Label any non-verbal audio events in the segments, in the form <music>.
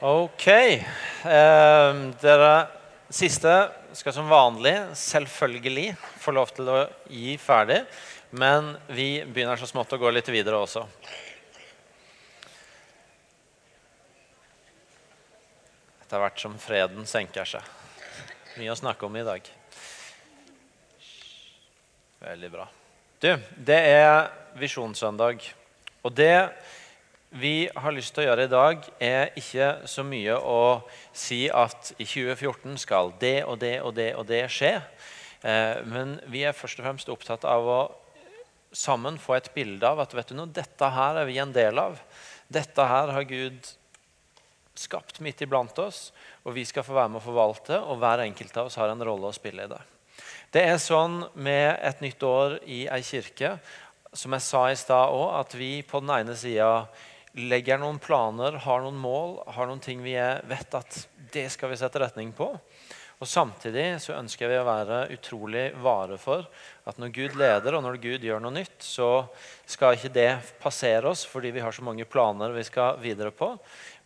Ok. Eh, dere siste skal som vanlig selvfølgelig få lov til å gi ferdig. Men vi begynner så smått å gå litt videre også. Etter hvert som freden senker seg. Mye å snakke om i dag. Veldig bra. Du, det er Visjonssøndag. Og det vi har lyst til å gjøre i dag, er ikke så mye å si at i 2014 skal det og det og det og det skje. Eh, men vi er først og fremst opptatt av å sammen få et bilde av at vet du noe, dette her er vi en del av. Dette her har Gud skapt midt iblant oss, og vi skal få være med å forvalte. Og hver enkelt av oss har en rolle å spille i det. Det er sånn med et nytt år i ei kirke som jeg sa i stad òg, at vi på den ene sida legger noen planer, har noen mål, har noen ting vi vet at det skal vi sette retning på. Og Samtidig så ønsker vi å være utrolig vare for at når Gud leder og når Gud gjør noe nytt, så skal ikke det passere oss fordi vi har så mange planer vi skal videre på.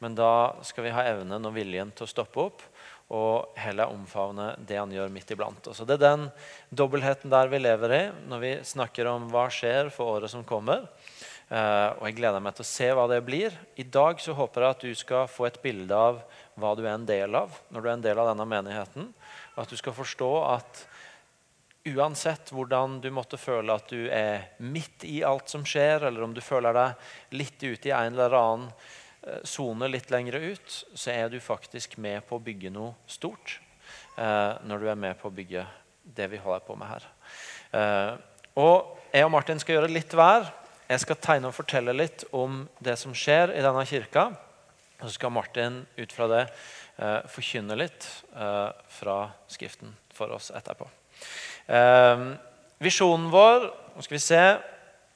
Men da skal vi ha evnen og viljen til å stoppe opp og heller omfavne det han gjør midt iblant. Og Det er den dobbeltheten der vi lever i når vi snakker om hva skjer for året som kommer. Uh, og Jeg gleder meg til å se hva det blir. I dag så håper jeg at du skal få et bilde av hva du er en del av når du er en del av denne menigheten. Og at du skal forstå at uansett hvordan du måtte føle at du er midt i alt som skjer, eller om du føler deg litt ute i en eller annen eh, sone litt lengre ut, så er du faktisk med på å bygge noe stort uh, når du er med på å bygge det vi holder på med her. Og jeg og Martin skal gjøre litt hver. Jeg skal tegne og fortelle litt om det som skjer i denne kirka. Og så skal Martin ut fra det eh, forkynne litt eh, fra Skriften for oss etterpå. Eh, visjonen vår Nå skal vi se.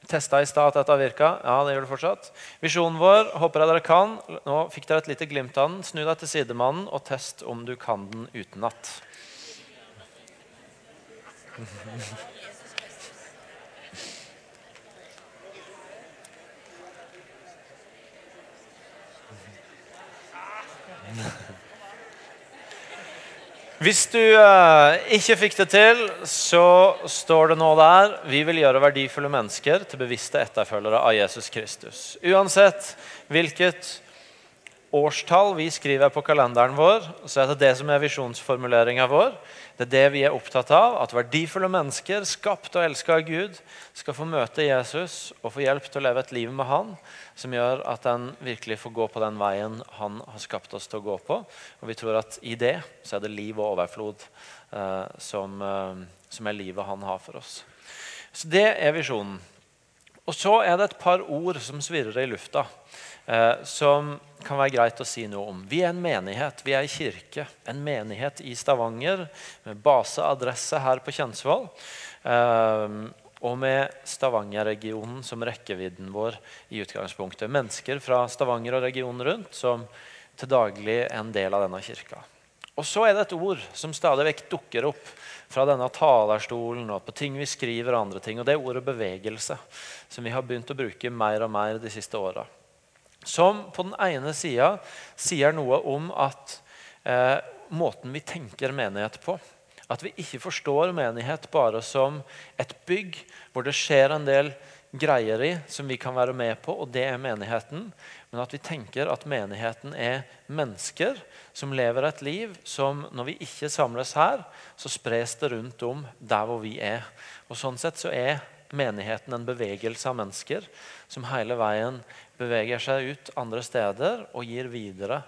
Testa i stad at dette virka. Ja, det gjør det fortsatt. Visjonen vår håper jeg dere kan. Nå fikk dere et lite glimt av den. Snu deg til sidemannen og test om du kan den utenat. <laughs> Hvis du uh, ikke fikk det til, så står det nå der vi vil gjøre verdifulle mennesker til bevisste etterfølgere av Jesus Kristus. Uansett hvilket årstall vi skriver på kalenderen vår, så er det det som er visjonsformuleringa vår. Det er det vi er opptatt av. At verdifulle mennesker, skapt og elska av Gud, skal få møte Jesus og få hjelp til å leve et liv med Han som gjør at en virkelig får gå på den veien Han har skapt oss til å gå på. Og vi tror at i det så er det liv og overflod eh, som, eh, som er livet Han har for oss. Så det er visjonen. Og så er det et par ord som svirrer i lufta eh, som kan være greit å si noe om. Vi er en menighet, vi er en kirke. En menighet i Stavanger med baseadresse her på Kjensvoll. Eh, og med Stavanger-regionen som rekkevidden vår i utgangspunktet. Mennesker fra Stavanger og regionen rundt som til daglig er en del av denne kirka. Og så er det et ord som stadig vekk dukker opp fra denne talerstolen og på ting vi skriver og andre ting, og det er ordet bevegelse, som vi har begynt å bruke mer og mer de siste åra som på den ene sida sier noe om at eh, måten vi tenker menighet på At vi ikke forstår menighet bare som et bygg hvor det skjer en del greier i som vi kan være med på, og det er menigheten. Men at vi tenker at menigheten er mennesker som lever et liv som når vi ikke samles her, så spres det rundt om der hvor vi er. Og Sånn sett så er menigheten en bevegelse av mennesker som hele veien beveger seg ut andre steder og gir videre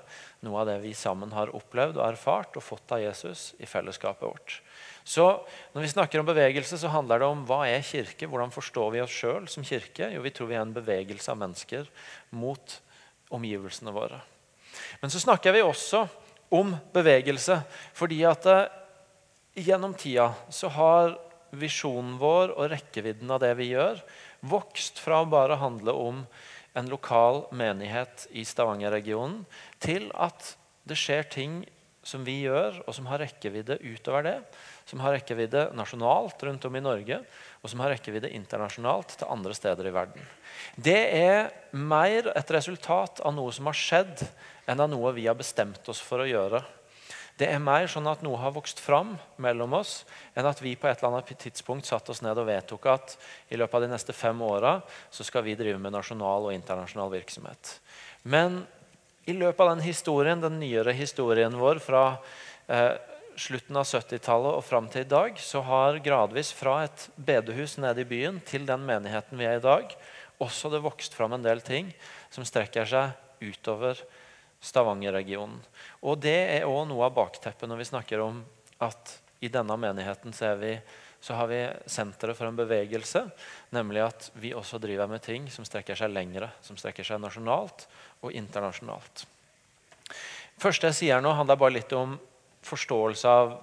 noe av det vi sammen har opplevd og erfart og fått av Jesus i fellesskapet vårt. Så Når vi snakker om bevegelse, så handler det om hva er kirke? Hvordan forstår vi oss sjøl som kirke? Jo, vi tror vi er en bevegelse av mennesker mot omgivelsene våre. Men så snakker vi også om bevegelse fordi at eh, gjennom tida så har visjonen vår og rekkevidden av det vi gjør, vokst fra å bare handle om en lokal menighet i Stavanger-regionen til at det skjer ting som vi gjør, og som har rekkevidde utover det. Som har rekkevidde nasjonalt rundt om i Norge, og som har rekkevidde internasjonalt til andre steder i verden. Det er mer et resultat av noe som har skjedd, enn av noe vi har bestemt oss for å gjøre. Det er mer sånn at noe har vokst fram mellom oss, enn at vi på et eller annet tidspunkt satt oss ned og vedtok at i løpet av de neste fem åra skal vi drive med nasjonal og internasjonal virksomhet. Men i løpet av den historien, den nyere historien vår fra eh, slutten av 70-tallet og fram til i dag, så har gradvis fra et bedehus nede i byen til den menigheten vi er i dag, også det vokst fram en del ting som strekker seg utover Stavanger-regionen. Og Det er òg noe av bakteppet når vi snakker om at i denne menigheten så, vi, så har vi senteret for en bevegelse. Nemlig at vi også driver med ting som strekker seg lengre, som strekker seg nasjonalt og internasjonalt. første jeg sier nå, handler bare litt om forståelse av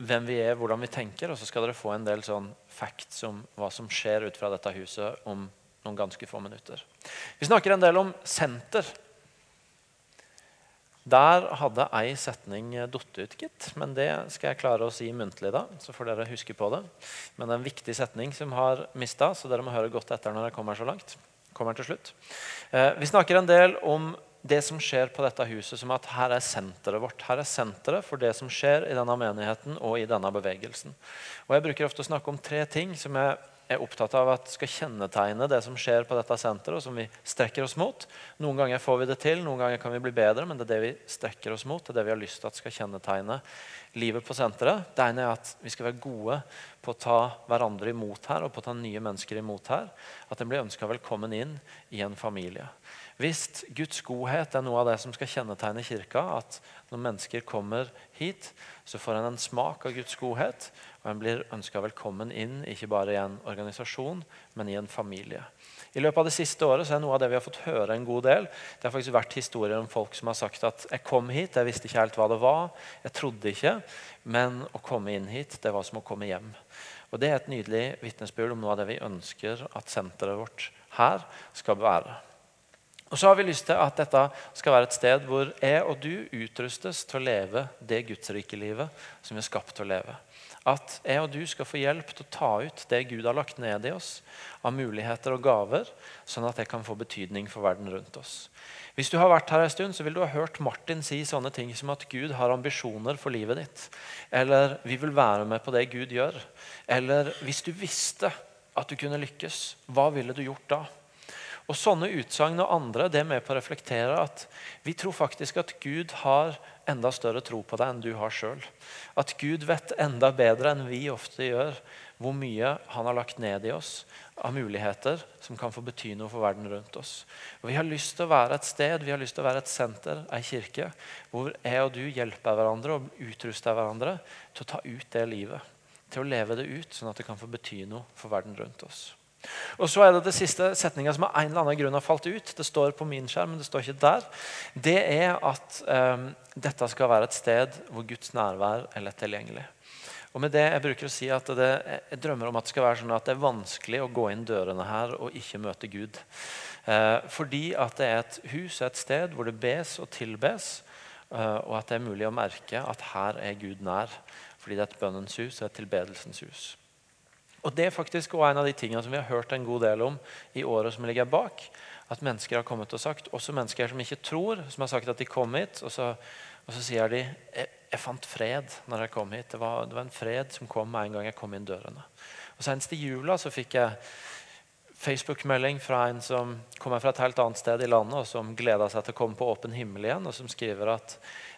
hvem vi er, hvordan vi tenker. Og så skal dere få en del sånn facts om hva som skjer ut fra dette huset om noen ganske få minutter. Vi snakker en del om senter. Der hadde ei setning datt ut, gitt. Men det skal jeg klare å si muntlig, da, så får dere huske på det. Men det er en viktig setning som har mista, så dere må høre godt etter når jeg kommer så langt kommer til slutt. Eh, vi snakker en del om det som skjer på dette huset, som at her er senteret vårt. Her er senteret for det som skjer i denne menigheten og i denne bevegelsen. Og Jeg bruker ofte å snakke om tre ting som jeg er opptatt av at skal kjennetegne det som skjer på dette senteret, og som vi strekker oss mot. Noen ganger får vi det til, noen ganger kan vi bli bedre, men det er det vi strekker oss mot. Det er det vi har lyst til at skal kjennetegne livet på senteret. Det ene er at vi skal være gode på å ta hverandre imot her, og på å ta nye mennesker imot her. At en blir ønska velkommen inn i en familie. Hvis Guds godhet er noe av det som skal kjennetegne kirka, at når mennesker kommer hit, så får en en smak av Guds godhet, og en blir ønska velkommen inn ikke bare i en organisasjon, men i en familie. I løpet av det siste året så er noe av det vi har fått høre en god del, det har faktisk vært historier om folk som har sagt at jeg kom hit, jeg visste ikke helt hva det var, jeg trodde ikke, men å komme inn hit, det var som å komme hjem. Og Det er et nydelig vitnesbyrd om noe av det vi ønsker at senteret vårt her skal være. Og så har vi lyst til at dette skal være et sted hvor jeg og du utrustes til å leve det gudsrike-livet som vi er skapt til å leve. At jeg og du skal få hjelp til å ta ut det Gud har lagt ned i oss av muligheter og gaver, sånn at det kan få betydning for verden rundt oss. Hvis du har vært her en stund, så vil du ha hørt Martin si sånne ting som at Gud har ambisjoner for livet ditt. Eller 'vi vil være med på det Gud gjør'. Eller 'hvis du visste at du kunne lykkes, hva ville du gjort da'? Og Sånne utsagn og andre det er med på å reflektere at vi tror faktisk at Gud har enda større tro på deg enn du har sjøl. At Gud vet enda bedre enn vi ofte gjør, hvor mye han har lagt ned i oss av muligheter som kan få bety noe for verden rundt oss. Og Vi har lyst til å være et sted, vi har lyst til å være et senter, ei kirke, hvor jeg og du hjelper hverandre og utruster hverandre til å ta ut det livet. Til å leve det ut, sånn at det kan få bety noe for verden rundt oss. Og så er det det siste setninga som av en eller annen grunn har falt ut. Det står på min skjerm, men det står ikke der. Det er at um, dette skal være et sted hvor Guds nærvær er lett tilgjengelig. Og med det Jeg bruker å si at det, jeg drømmer om at det skal være sånn at det er vanskelig å gå inn dørene her og ikke møte Gud. Eh, fordi at det er et hus, et sted hvor det bes og tilbes, eh, og at det er mulig å merke at her er Gud nær. Fordi det er et bønnens hus og et tilbedelsens hus. Og Det er faktisk også en av de tingene som vi har hørt en god del om i året som ligger bak. At mennesker har kommet og sagt, også mennesker som ikke tror, som har sagt at de kom hit. Og så, og så sier de jeg, jeg, fant fred når jeg kom hit. Det var, det var, en fred som kom med en gang jeg kom inn dørene. Og Senest i jula så fikk jeg Facebook-melding fra en som kommer fra et helt annet sted i landet, og som gleder seg til å komme på åpen himmel igjen, og som skriver at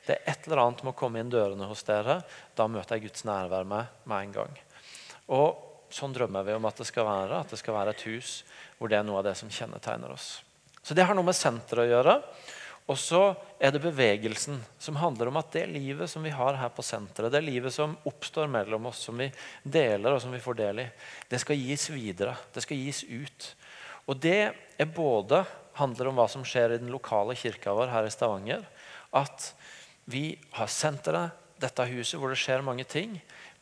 det er et eller annet med å komme inn dørene hos dere. Da møter jeg Guds nærvær med, med en gang. Og Sånn drømmer vi om at det skal være. At det skal være et hus hvor det er noe av det som kjennetegner oss. Så Det har noe med senteret å gjøre. Og så er det bevegelsen, som handler om at det livet som vi har her på senteret, det livet som oppstår mellom oss, som vi deler og som vi får del i, det skal gis videre. Det skal gis ut. Og det er både handler om hva som skjer i den lokale kirka vår her i Stavanger. At vi har senteret, dette huset, hvor det skjer mange ting.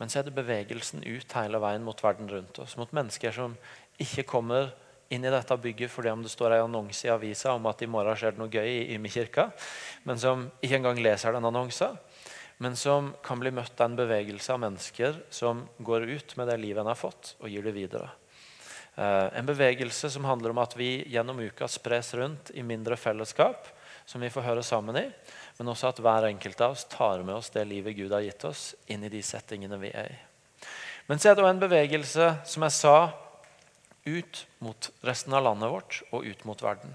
Men så er det bevegelsen ut hele veien mot verden rundt oss. Mot mennesker som ikke kommer inn i dette bygget fordi om det står en annonse i avisa om at i morgen skjer det noe gøy i Ymekirka, men som ikke engang leser den annonsen. men som kan bli møtt av en bevegelse av mennesker som går ut med det livet en har fått, og gir det videre. Eh, en bevegelse som handler om at vi gjennom uka spres rundt i mindre fellesskap som vi får høre sammen i, men også at hver enkelt av oss tar med oss det livet Gud har gitt oss, inn i de settingene vi er i. Men så er det òg en bevegelse, som jeg sa, ut mot resten av landet vårt og ut mot verden.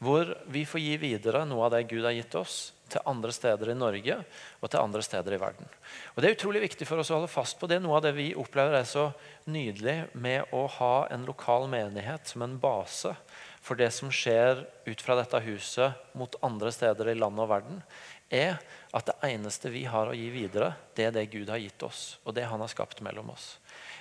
Hvor vi får gi videre noe av det Gud har gitt oss, til andre steder i Norge og til andre steder i verden. Og Det er utrolig viktig for oss å holde fast på det. Noe av det vi opplever er så nydelig med å ha en lokal menighet som en base for det som skjer ut fra dette huset mot andre steder i landet og verden, er at det eneste vi har å gi videre, det er det Gud har gitt oss, og det han har skapt mellom oss.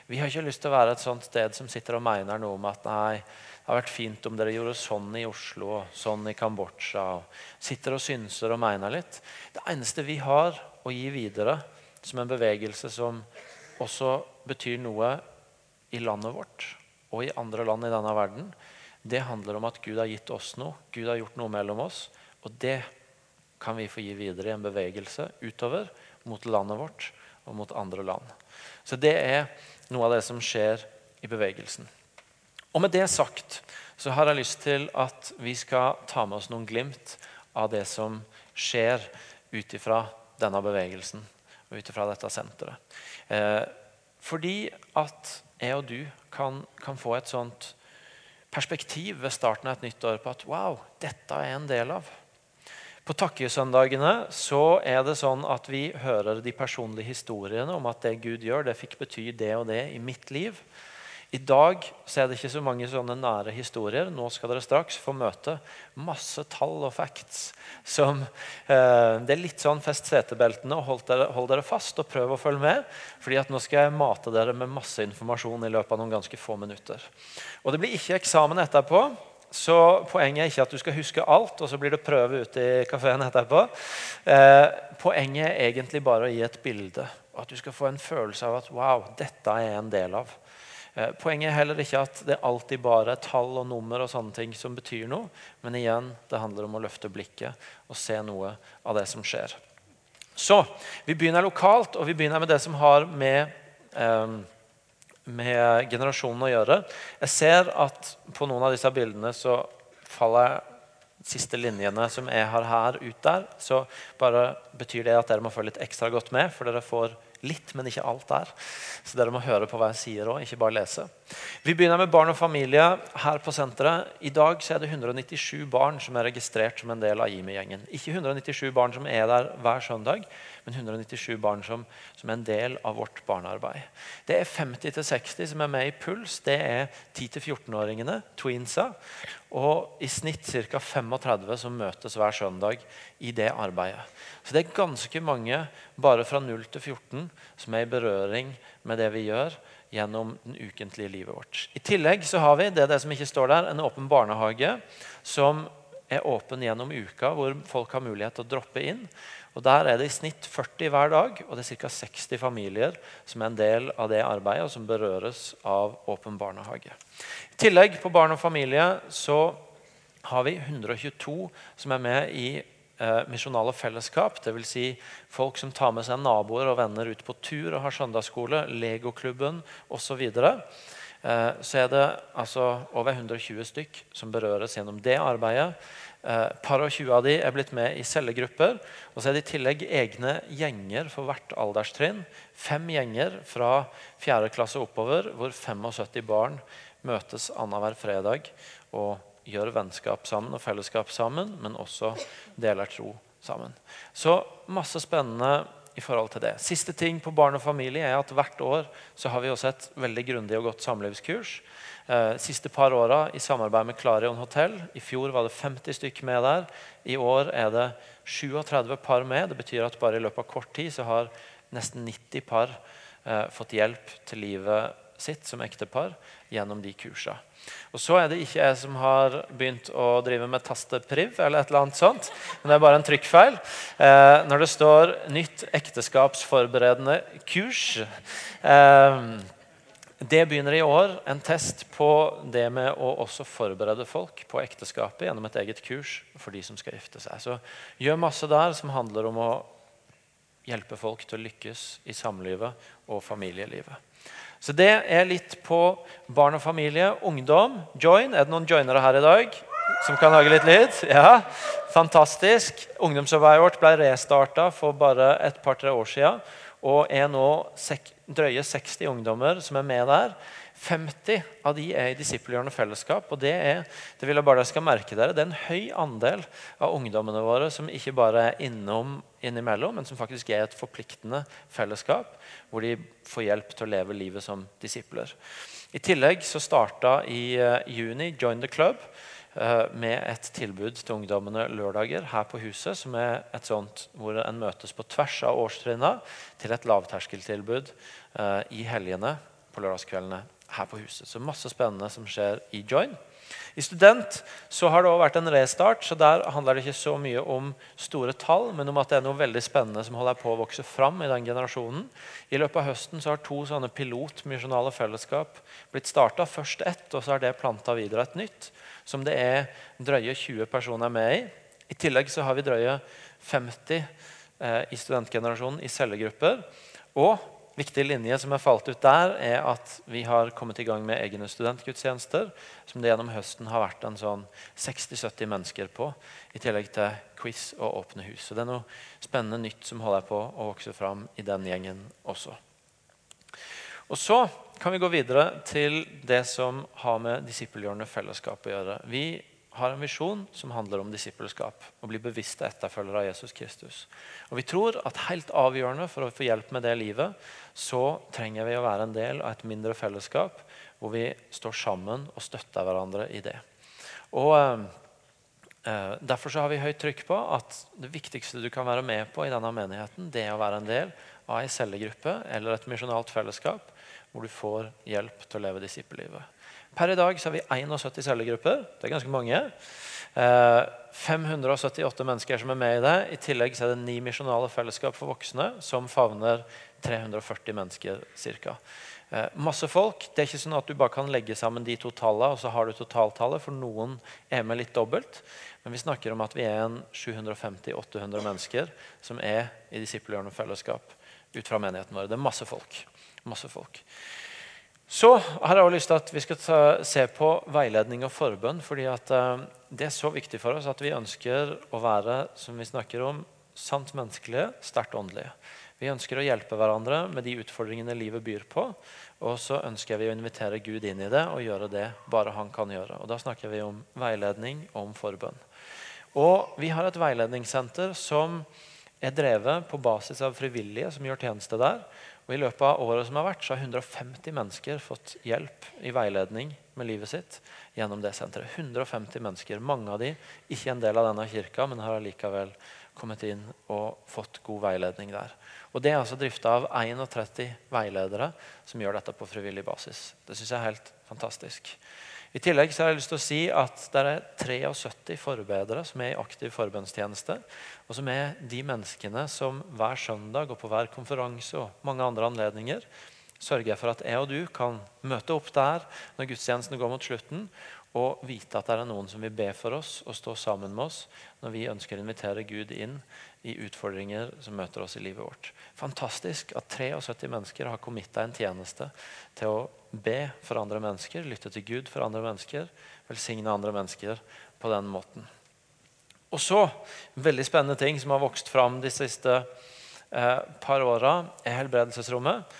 Vi har ikke lyst til å være et sånt sted som sitter og mener noe om at nei, det har vært fint om dere gjorde sånn i Oslo og sånn i Kambodsja. og Sitter og synser og mener litt. Det eneste vi har å gi videre som en bevegelse som også betyr noe i landet vårt og i andre land i denne verden, det handler om at Gud har gitt oss noe. Gud har gjort noe mellom oss. Og det kan vi få gi videre i en bevegelse utover mot landet vårt og mot andre land. Så det er noe av det som skjer i bevegelsen. Og med det sagt så har jeg lyst til at vi skal ta med oss noen glimt av det som skjer ut ifra denne bevegelsen og ut ifra dette senteret. Eh, fordi at jeg og du kan, kan få et sånt perspektiv ved starten av et nytt år på at wow, dette er en del av. På takkesøndagene så er det sånn at vi hører de personlige historiene om at det Gud gjør, det fikk bety det og det i mitt liv. I dag så er det ikke så mange sånne nære historier. Nå skal dere straks få møte masse tall og facts. Som, eh, det er litt sånn fest setebeltene og hold dere, hold dere, fast og prøv å følge med. fordi at nå skal jeg mate dere med masse informasjon i løpet av noen ganske få minutter. Og det blir ikke eksamen etterpå. Så poenget er ikke at du skal huske alt, og så blir det prøve ute i kafeen etterpå. Eh, poenget er egentlig bare å gi et bilde. Og at du skal få en følelse av at wow, dette er jeg en del av. Eh, poenget er heller ikke at det alltid bare er tall og nummer og sånne ting som betyr noe, men igjen, det handler om å løfte blikket og se noe av det som skjer. Så vi begynner lokalt, og vi begynner med det som har med, eh, med generasjonen å gjøre. Jeg ser at på noen av disse bildene så faller siste linjene som jeg har her, ut der. Så bare betyr det at dere må følge litt ekstra godt med, for dere får litt, men ikke alt der. Så dere må høre på hva jeg sier òg, ikke bare lese. Vi begynner med barn og familie her på senteret. I dag så er det 197 barn som er registrert som en del av Jimi-gjengen. Ikke 197 barn som er der hver søndag, men 197 barn som, som er en del av vårt barnearbeid. Det er 50-60 som er med i Puls. Det er 10-14-åringene, tweensa. Og i snitt ca. 35 som møtes hver søndag i det arbeidet. Så det er ganske mange bare fra 0 til 14 som er i berøring med det vi gjør gjennom den ukentlige livet vårt. I tillegg så har vi det, er det som ikke står der, en åpen barnehage som er åpen gjennom uka, hvor folk har mulighet til å droppe inn. Og Der er det i snitt 40 hver dag, og det er ca. 60 familier som er en del av det arbeidet, og som berøres av åpen barnehage. I tillegg på barn og familie så har vi 122 som er med i eh, misjonale fellesskap. Dvs. Si folk som tar med seg naboer og venner ut på tur og har søndagsskole, Legoklubben osv. Så, eh, så er det altså over 120 stykk som berøres gjennom det arbeidet. Eh, par og 20 av de er blitt med i cellegrupper. Og så er det i tillegg egne gjenger for hvert alderstrinn. Fem gjenger fra 4. klasse oppover, hvor 75 barn møtes annenhver fredag og gjør vennskap sammen og fellesskap sammen, men også deler tro sammen. Så masse spennende i forhold til det. Siste ting på barn og familie er at hvert år så har vi også et veldig grundig og godt samlivskurs. Eh, siste par åra i samarbeid med Clarion Hotel. I fjor var det 50 stykk med der. I år er det 37 par med. Det betyr at bare i løpet av kort tid så har nesten 90 par eh, fått hjelp til livet sitt som ektepar gjennom de kursene. Og så er det ikke jeg som har begynt å drive med tastepriv, eller et eller annet sånt, men det er bare en trykkfeil. Eh, når det står 'nytt ekteskapsforberedende kurs' eh, Det begynner i år. En test på det med å også forberede folk på ekteskapet gjennom et eget kurs for de som skal gifte seg. Så gjør masse der som handler om å hjelpe folk til å lykkes i samlivet og familielivet. Så det er litt på barn og familie, ungdom, join. Er det noen joinere her i dag som kan lage litt lyd? Ja, Fantastisk. Ungdomsarbeidet vårt ble restarta for bare et par-tre år siden. Og er nå drøye 60 ungdommer som er med der. 50 av de er i disippelgjørende fellesskap. og det er det vil jeg bare skal merke dere, det er en høy andel av ungdommene våre som ikke bare er innom innimellom, men som faktisk er et forpliktende fellesskap hvor de får hjelp til å leve livet som disipler. I tillegg så starta i uh, juni Join the Club med et tilbud til ungdommene lørdager her på huset, som er et sånt hvor en møtes på tvers av årstrinna til et lavterskeltilbud uh, i helgene på lørdagskveldene her på huset. Så masse spennende som skjer i Join. I Student så har det også vært en restart, så der handler det ikke så mye om store tall, men om at det er noe veldig spennende som holder på å vokse fram i den generasjonen. I løpet av høsten så har to sånne pilotmisjonale fellesskap blitt starta. Først ett, og så er det planta videre et nytt, som det er drøye 20 personer med i. I tillegg så har vi drøye 50 eh, i studentgenerasjonen i cellegrupper. Og viktig linje som er falt ut der, er at vi har kommet i gang med egne studentgudstjenester. Som det gjennom høsten har vært en sånn 60-70 mennesker på. I tillegg til quiz og åpne hus. Så det er noe spennende nytt som holder på å vokse fram i den gjengen også. Og så kan vi gå videre til det som har med disippelgjørende fellesskap å gjøre. Vi har en visjon som handler om disippelskap. Å bli bevisste etterfølgere av Jesus Kristus. Og Vi tror at helt avgjørende for å få hjelp med det livet, så trenger vi å være en del av et mindre fellesskap hvor vi står sammen og støtter hverandre i det. Og eh, eh Derfor så har vi høyt trykk på at det viktigste du kan være med på i denne menigheten, det er å være en del av en cellegruppe eller et misjonalt fellesskap hvor du får hjelp til å leve disippellivet. Per i dag så har vi 71 cellegrupper. Det er ganske mange. 578 eh, mennesker som er med i det. I tillegg så er det ni misjonale fellesskap for voksne som favner 340 mennesker ca. Eh, masse folk. Det er ikke sånn at du bare kan legge sammen de to tallene, og så har du totaltallet, for noen er med litt dobbelt. Men vi snakker om at vi er en 750-800 mennesker som er i disippelgjørende fellesskap ut fra menigheten vår. Det er masse folk. Masse folk. Så har jeg også lyst til at vi skal ta, se på veiledning og forbønn. fordi at eh, Det er så viktig for oss at vi ønsker å være som vi snakker om, sant menneskelige, sterkt åndelige. Vi ønsker å hjelpe hverandre med de utfordringene livet byr på. Og så ønsker vi å invitere Gud inn i det og gjøre det bare han kan gjøre. Og Da snakker vi om veiledning og om forbønn. Og Vi har et veiledningssenter som er drevet på basis av frivillige som gjør tjeneste der. Og I løpet av året som har vært, så har 150 mennesker fått hjelp i veiledning med livet sitt gjennom det senteret. 150 mennesker, Mange av de ikke en del av denne kirka, men har allikevel kommet inn og fått god veiledning der. Og Det er altså drifta av 31 veiledere som gjør dette på frivillig basis. Det syns jeg er helt fantastisk. I tillegg så har jeg lyst til å si at det er 73 forbedere som er i aktiv forbønnstjeneste. Og som er de menneskene som hver søndag og på hver konferanse og mange andre anledninger sørger for at jeg og du kan møte opp der når gudstjenesten går mot slutten, og vite at det er noen som vil be for oss og stå sammen med oss når vi ønsker å invitere Gud inn i utfordringer som møter oss i livet vårt. Fantastisk at 73 mennesker har committa en tjeneste til å be for andre mennesker, lytte til Gud for andre mennesker, velsigne andre mennesker på den måten. Og så, en veldig spennende ting som har vokst fram de siste eh, par åra, er helbredelsesrommet.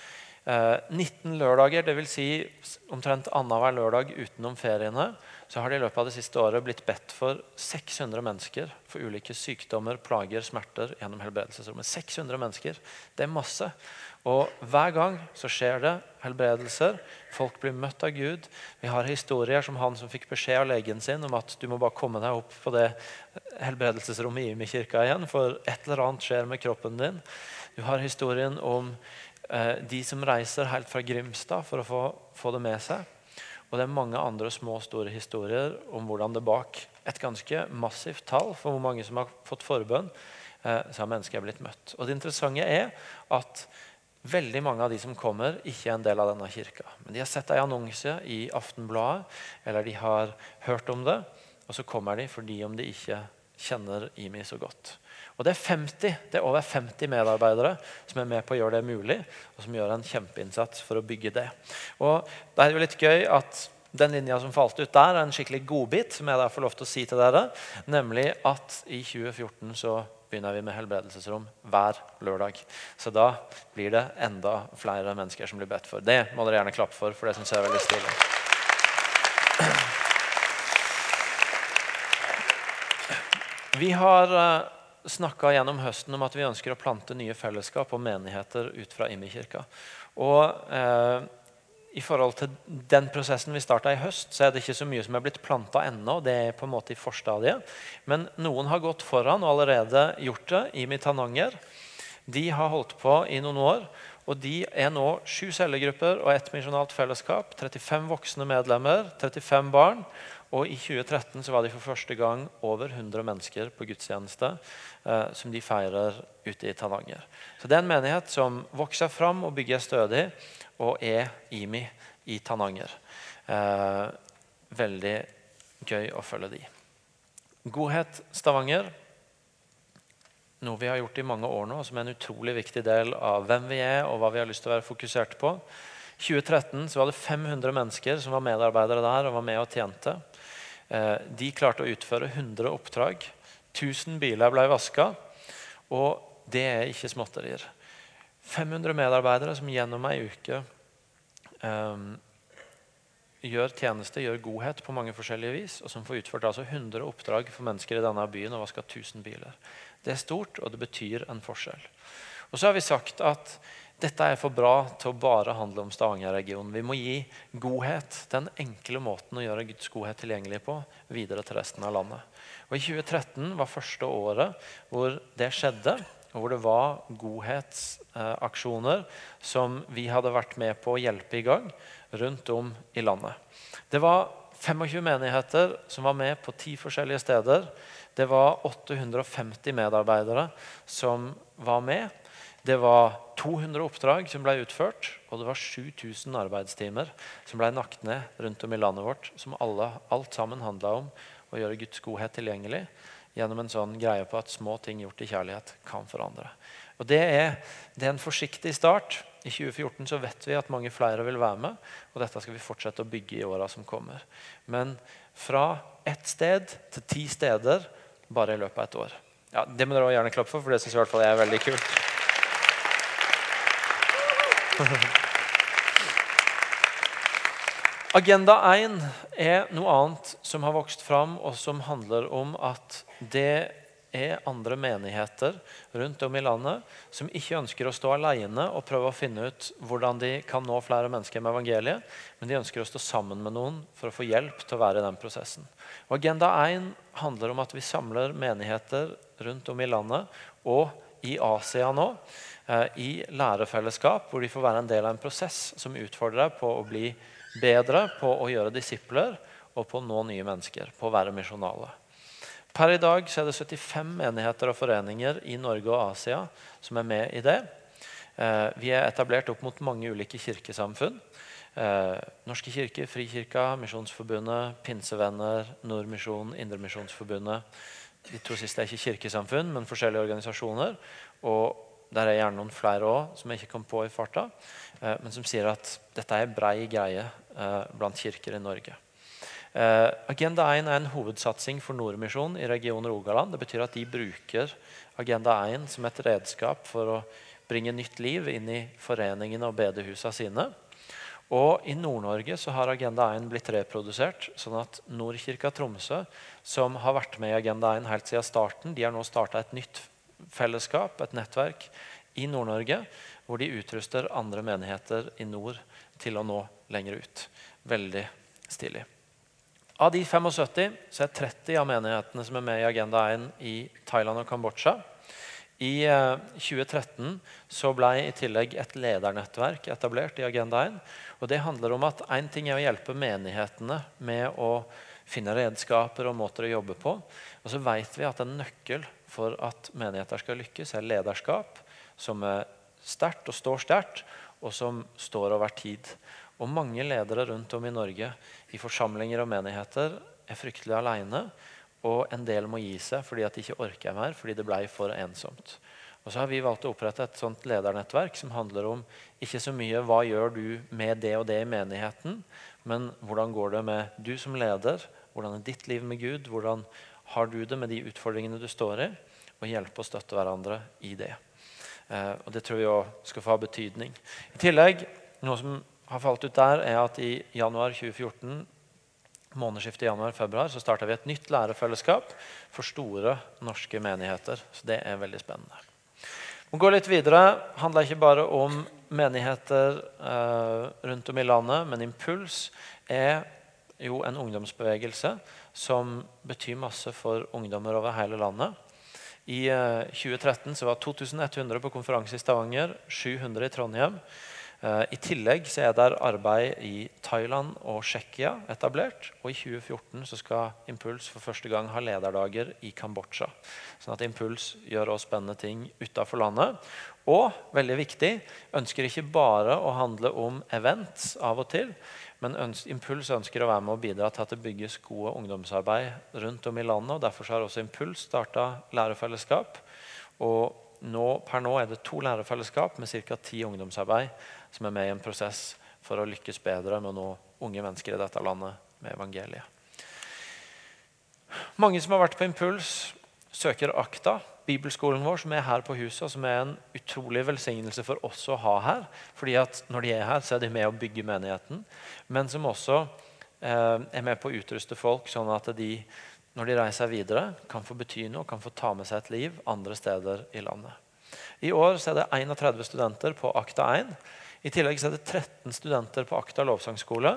19 eh, lørdager, dvs. Si omtrent annenhver lørdag utenom feriene, så har det i løpet av det siste året blitt bedt for 600 mennesker for ulike sykdommer, plager, smerter gjennom helbredelsesrommet. 600 mennesker. Det er masse. Og Hver gang så skjer det helbredelser. Folk blir møtt av Gud. Vi har historier som han som fikk beskjed av legen sin om at du må bare komme deg opp på det helbredelsesrommet i Imi kirka igjen, for et eller annet skjer med kroppen din. Du har historien om Eh, de som reiser helt fra Grimstad for å få, få, det med seg. Og det er mange andre små og store historier om hvordan det bak et ganske massivt tall for hvor mange som har fått forbønn, eh, så har mennesker blitt møtt. Og Det interessante er at veldig mange av de som kommer, ikke er en del av denne kirka. Men de har sett en annonse i Aftenbladet, eller de har hørt om det. Og så kommer de fordi om de ikke kjenner Imi så godt. Og det er 50, det er over 50 medarbeidere som er med på å gjøre det mulig, og som gjør en kjempeinnsats for å bygge det. Og det er jo litt gøy at den linja som falt ut der, er en skikkelig godbit, som jeg da får lov til å si til dere. Nemlig at i 2014 så begynner vi med helbredelsesrom hver lørdag. Så da blir det enda flere mennesker som blir bedt for. Det må dere gjerne klappe for, for det syns jeg er veldig stilig. Vi har eh, snakka gjennom høsten om at vi ønsker å plante nye fellesskap og menigheter ut fra Imi-kirka. Og uh, i forhold til den prosessen vi starta i høst, så er det ikke så mye som er blitt planta ennå. Det er på en måte i forstadiet. Men noen har gått foran og allerede gjort det. i Tananger. De har holdt på i noen år. Og de er nå sju cellegrupper og ett misjonalt fellesskap. 35 voksne medlemmer, 35 barn. Og i 2013 så var de for første gang over 100 mennesker på gudstjeneste eh, som de feirer ute i Tananger. Så det er en menighet som vokser fram og bygger stødig og er IMI i Tananger. Eh, veldig gøy å følge de. Godhet Stavanger. Noe vi har gjort i mange år nå, som er en utrolig viktig del av hvem vi er og hva vi har lyst til å være fokusert på. I 2013 så var det 500 mennesker som var medarbeidere der og var med og tjente. Eh, de klarte å utføre 100 oppdrag. 1000 biler ble vaska. Og det er ikke småtterier. 500 medarbeidere som gjennom ei uke um, gjør tjeneste, gjør godhet på mange forskjellige vis, og som får utført altså 100 oppdrag for mennesker i denne byen og vaska 1000 biler. Det er stort, og det betyr en forskjell. Og så har vi sagt at dette er for bra til å bare handle om Stavanger-regionen. Vi må gi godhet, den enkle måten å gjøre Guds godhet tilgjengelig på, videre til resten av landet. Og I 2013 var første året hvor det skjedde og hvor det var godhetsaksjoner som vi hadde vært med på å hjelpe i gang rundt om i landet. Det var 25 menigheter som var med på ti forskjellige steder. Det var 850 medarbeidere som var med. Det var 200 oppdrag som ble utført, og det var 7000 arbeidstimer som ble nakt ned rundt om i landet vårt, som alle, alt sammen handla om å gjøre Guds godhet tilgjengelig gjennom en sånn greie på at små ting gjort i kjærlighet kan forandre. Og Det er, det er en forsiktig start. I 2014 så vet vi at mange flere vil være med, og dette skal vi fortsette å bygge i åra som kommer. Men fra ett sted til ti steder bare i løpet av et år. Ja, Det må dere også gjerne klappe for, for det syns jeg er veldig kult. <laughs> Agenda 1 er noe annet som har vokst fram, og som handler om at det er andre menigheter rundt om i landet som ikke ønsker å stå alene og prøve å finne ut hvordan de kan nå flere mennesker med evangeliet, men de ønsker å stå sammen med noen for å få hjelp til å være i den prosessen. Og Agenda 1 handler om at vi samler menigheter rundt om i landet og i Asia nå eh, i lærefellesskap, hvor de får være en del av en prosess som utfordrer deg på å bli bedre på å gjøre disipler og på å nå nye mennesker, på å være misjonale. Per i dag er det 75 menigheter og foreninger i Norge og Asia som er med i det. Eh, vi er etablert opp mot mange ulike kirkesamfunn. Eh, Norske kirker, Frikirka, Misjonsforbundet, Pinsevenner, Nordmisjon, Indremisjonsforbundet. De to siste er ikke kirkesamfunn, men forskjellige organisasjoner. Og der er gjerne noen flere òg som jeg ikke kom på i farta, eh, men som sier at dette er brei greie eh, blant kirker i Norge. Eh, Agenda 1 er en hovedsatsing for Nordmisjon i region Rogaland. Det betyr at de bruker Agenda 1 som et redskap for å bringe nytt liv inn i foreningene og bedehusene sine. Og I Nord-Norge så har Agenda 1 blitt reprodusert. sånn at Nordkirka Tromsø, som har vært med i Agenda 1 helt siden starten, de har nå starta et nytt fellesskap, et nettverk, i Nord-Norge, hvor de utruster andre menigheter i nord til å nå lenger ut. Veldig stilig. Av de 75 så er 30 av menighetene som er med i Agenda 1 i Thailand og Kambodsja. I 2013 eh, så ble i tillegg et ledernettverk etablert i Agenda 1. og Det handler om at én ting er å hjelpe menighetene med å finne redskaper og måter å jobbe på. Og så vet vi at en nøkkel for at menigheter skal lykkes, er lederskap som er sterkt og står sterkt, og som står over tid. Og mange ledere rundt om i Norge i forsamlinger og menigheter er fryktelig alene og en del må gi seg fordi at de ikke orker mer, fordi det ble for ensomt. Og så har vi valgt å opprette et sånt ledernettverk som handler om ikke så mye hva gjør du med det og det i menigheten, men hvordan går det med du som leder? Hvordan er ditt liv med Gud? Hvordan har du det med de utfordringene du står i? Og hjelpe og støtte hverandre i det. Eh, og Det tror vi også skal få ha betydning. I tillegg, noe som har falt ut der, er at i januar 2014 månedsskiftet januar-februar så starta vi et nytt lærerfellesskap for store norske menigheter. Så det er veldig spennende. Å gå litt videre handler ikke bare om menigheter eh, rundt om i landet, men Impuls er jo en ungdomsbevegelse som betyr masse for ungdommer over hele landet. I eh, 2013 så var 2100 på konferanse i Stavanger, 700 i Trondheim. Eh, I tillegg så er det arbeid i Thailand og Tsjekkia etablert. Og i 2014 så skal Impuls for første gang ha lederdager i Kambodsja. Sånn at Impuls gjør også spennende ting utafor landet. Og veldig viktig, ønsker ikke bare å handle om events av og til. Men ønsker, Impuls ønsker å være med og bidra til at det bygges gode ungdomsarbeid rundt om i landet. og Derfor har også Impuls starta lærerfellesskap. Og nå, per nå er det to lærerfellesskap med ca. ti ungdomsarbeid som er med i en prosess for å lykkes bedre med å nå unge mennesker i dette landet med evangeliet. Mange som har vært på impuls, søker Akta, bibelskolen vår, som er her på huset, og som er en utrolig velsignelse for oss å ha her. fordi at når de er her, så er de med å bygge menigheten, men som også eh, er med på å utruste folk, sånn at de når de reiser videre, kan få bety noe, kan få ta med seg et liv andre steder i landet. I år er det 31 studenter på Akta 1. I tillegg er det 13 studenter på Akta lovsangskole.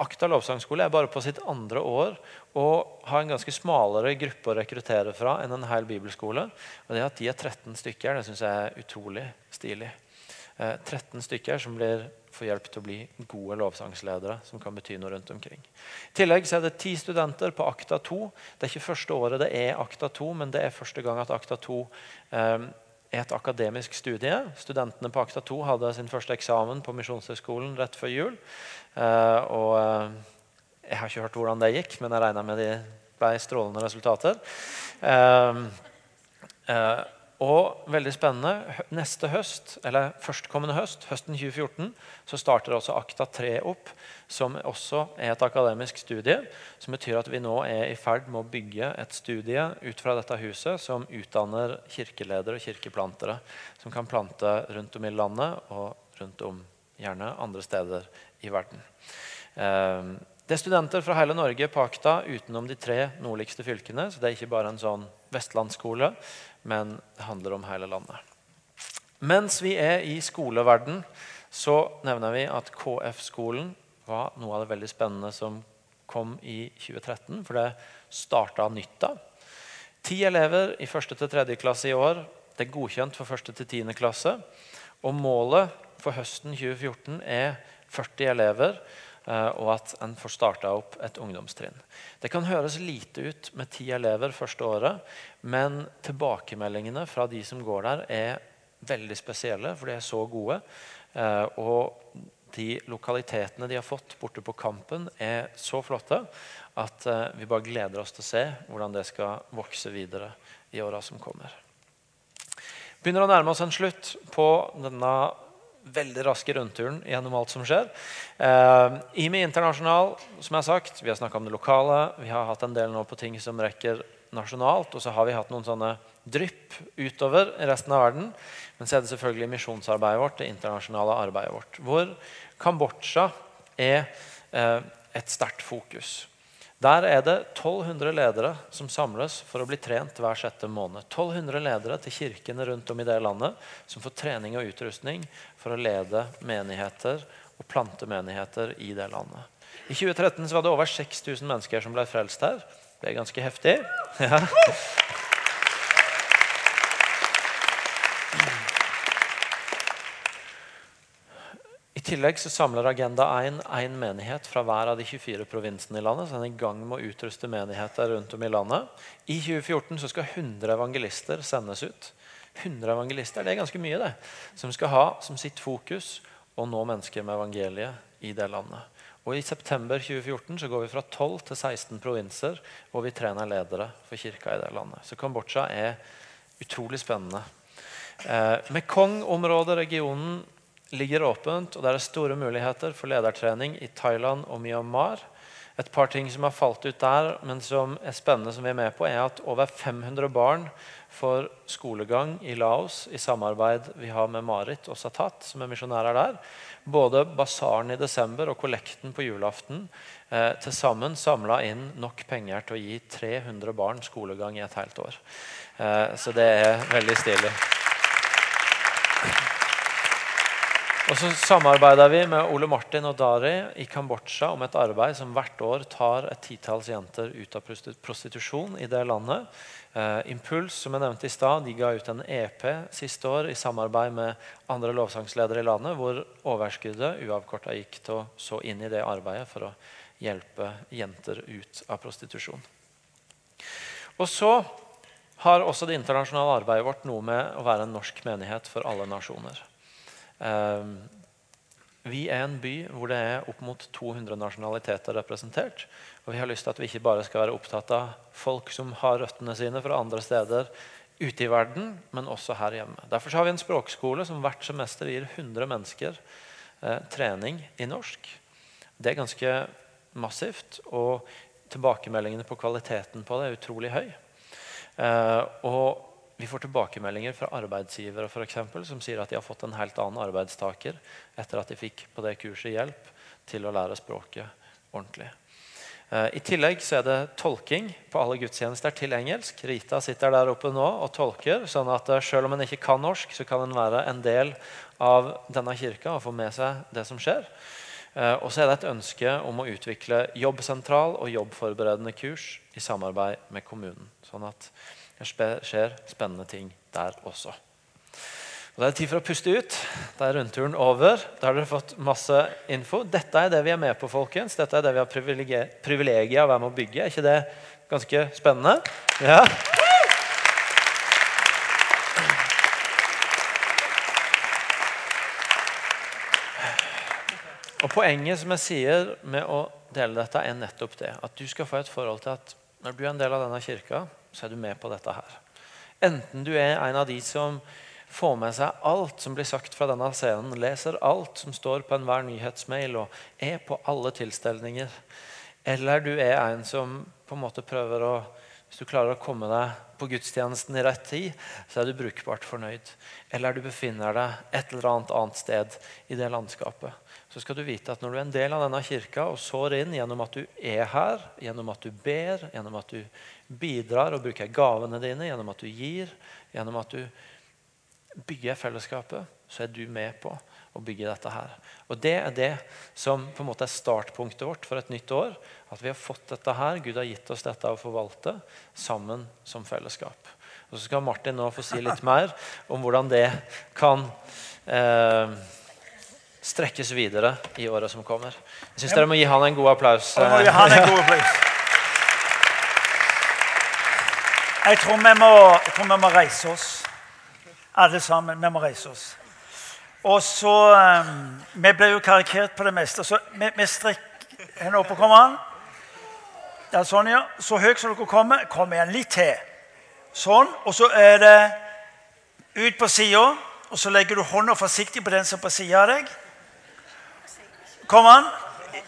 Akta lovsangskole er bare på sitt andre år og har en ganske smalere gruppe å rekruttere fra enn en hel bibelskole. Og det At de er 13 stykker, det syns jeg er utrolig stilig. 13 eh, stykker som blir, får hjelp til å bli gode lovsangsledere som kan bety noe rundt omkring. I tillegg er det ti studenter på Akta 2. Det er ikke første året det er Akta 2, men det er første gang at Akta 2 eh, et akademisk studie. Studentene på Akta 2 hadde sin første eksamen på Misjonshøgskolen rett før jul. Eh, og eh, jeg har ikke hørt hvordan det gikk, men jeg regner med de ble strålende resultater. Og veldig spennende, neste høst, eller førstkommende høst, høsten 2014, så starter også Akta 3 opp, som også er et akademisk studie. Som betyr at vi nå er i ferd med å bygge et studie ut fra dette huset som utdanner kirkeledere og kirkeplantere. Som kan plante rundt om i landet og rundt om gjerne andre steder i verden. Ehm, det er studenter fra hele Norge på Akta utenom de tre nordligste fylkene. så det er ikke bare en sånn vestlandsskole, men det handler om hele landet. Mens vi er i skoleverden, så nevner vi at KF-skolen var noe av det veldig spennende som kom i 2013, for det starta nytt da. Ti elever i 1. til 3. klasse i år. Det er godkjent for 1. til 10. klasse. Og målet for høsten 2014 er 40 elever og at en får starta opp et ungdomstrinn. Det kan høres lite ut med ti elever første året, men tilbakemeldingene fra de som går der, er veldig spesielle, for de er så gode. Eh, og de lokalitetene de har fått borte på Kampen, er så flotte at eh, vi bare gleder oss til å se hvordan det skal vokse videre i åra som kommer. Begynner å nærme oss en slutt på denne veldig raske rundturen gjennom alt som skjer. Eh, IMI Internasjonal, som jeg har sagt, vi har snakka om det lokale. Vi har hatt en del nå på ting som rekker nasjonalt. Og så har vi hatt noen sånne drypp utover resten av verden. Men så er det selvfølgelig misjonsarbeidet vårt, det internasjonale arbeidet vårt. Hvor Kambodsja er eh, et sterkt fokus. Der er det 1200 ledere som samles for å bli trent hver sjette måned. 1200 ledere til kirkene rundt om i det landet som får trening og utrustning for å lede menigheter og plante menigheter i det landet. I 2013 var det over 6000 mennesker som ble frelst her. Det er ganske heftig. <laughs> Ja. Tillegg så samler Agenda 1 én menighet fra hver av de 24 provinsene i landet. så den er i gang med å utruste menigheter rundt om i landet. I 2014 så skal 100 evangelister sendes ut. 100 evangelister, Det er ganske mye, det. Som skal ha som sitt fokus å nå mennesker med evangeliet i det landet. Og I september 2014 så går vi fra 12 til 16 provinser hvor vi trener ledere for kirka i det landet. Så Kambodsja er utrolig spennende. Eh, Mekong-området, regionen, ligger åpent, og det er store muligheter for ledertrening i Thailand og Myanmar. Et par ting som har falt ut der, men som er spennende, som vi er med på, er at over 500 barn får skolegang i Laos i samarbeid vi har med Marit og Satat, som er misjonærer der. Både basaren i desember og kollekten på julaften eh, til sammen samla inn nok penger til å gi 300 barn skolegang i et helt år. Eh, så det er veldig stilig. Og så samarbeider vi med Ole Martin og Dari i Kambodsja om et arbeid som hvert år tar et titalls jenter ut av prostitusjon i det landet. Eh, Impuls som jeg nevnte i sted, de ga ut en EP siste år i samarbeid med andre lovsangsledere i landet, hvor overskuddet uavkorta gikk til å så inn i det arbeidet for å hjelpe jenter ut av prostitusjon. Og så har også det internasjonale arbeidet vårt noe med å være en norsk menighet for alle nasjoner. Ehm, vi er en by hvor det er opp mot 200 nasjonaliteter representert. Og vi har lyst til at vi ikke bare skal være opptatt av folk som har røttene sine fra andre steder ute i verden, men også her hjemme. Derfor har vi en språkskole som hvert semester gir 100 mennesker eh, trening i norsk. Det er ganske massivt, og tilbakemeldingene på kvaliteten på det er utrolig høy. Eh, og vi får tilbakemeldinger fra arbeidsgivere for eksempel, som sier at de har fått en helt annen arbeidstaker etter at de fikk på det kurset hjelp til å lære språket ordentlig. Eh, I tillegg så er det tolking på alle gudstjenester til engelsk. Rita sitter der oppe nå og tolker, sånn at eh, selv om en ikke kan norsk, så kan en være en del av denne kirka og få med seg det som skjer. Eh, og så er det et ønske om å utvikle jobbsentral og jobbforberedende kurs i samarbeid med kommunen. sånn at det skjer spennende ting der også. Og Da er det tid for å puste ut. Da er rundturen over. Da har dere fått masse info. Dette er det vi er med på, folkens. Dette er det vi har privilegiet av å være med å bygge. Er ikke det ganske spennende? Ja. Og Poenget som jeg sier med å dele dette, er nettopp det. At du skal få et forhold til at når du er en del av denne kirka, så er du med på dette her. Enten du er en av de som får med seg alt som blir sagt fra denne scenen, leser alt som står på enhver nyhetsmail og er på alle tilstelninger, eller du er en som på en måte prøver å Hvis du klarer å komme deg på gudstjenesten i rett tid, så er du brukbart fornøyd. Eller du befinner deg et eller annet annet sted i det landskapet. Så skal du vite at når du er en del av denne kirka og sår inn gjennom at du er her, gjennom at du ber, gjennom at du bidrar og bruker gavene dine gjennom at du gir, gjennom at du bygger fellesskapet, så er du med på å bygge dette her. Og Det er det som på en måte er startpunktet vårt for et nytt år. At vi har fått dette her, Gud har gitt oss dette å forvalte sammen som fellesskap. Og Så skal Martin nå få si litt mer om hvordan det kan eh, strekkes videre i året som kommer. Jeg syns dere må gi han en god applaus. Jeg, han en god applaus. Jeg tror, vi må, jeg tror vi må reise oss. Alle sammen. Vi må reise oss. Og så um, Vi ble jo karikert på det meste. Så vi, vi strekker henne opp og kommer an. Ja, sånn, ja. Så høyt som dere kommer. Kom igjen. Litt til. Sånn. Og så er det ut på sida. Og så legger du hånda forsiktig på den som er på sida av deg. Kom an.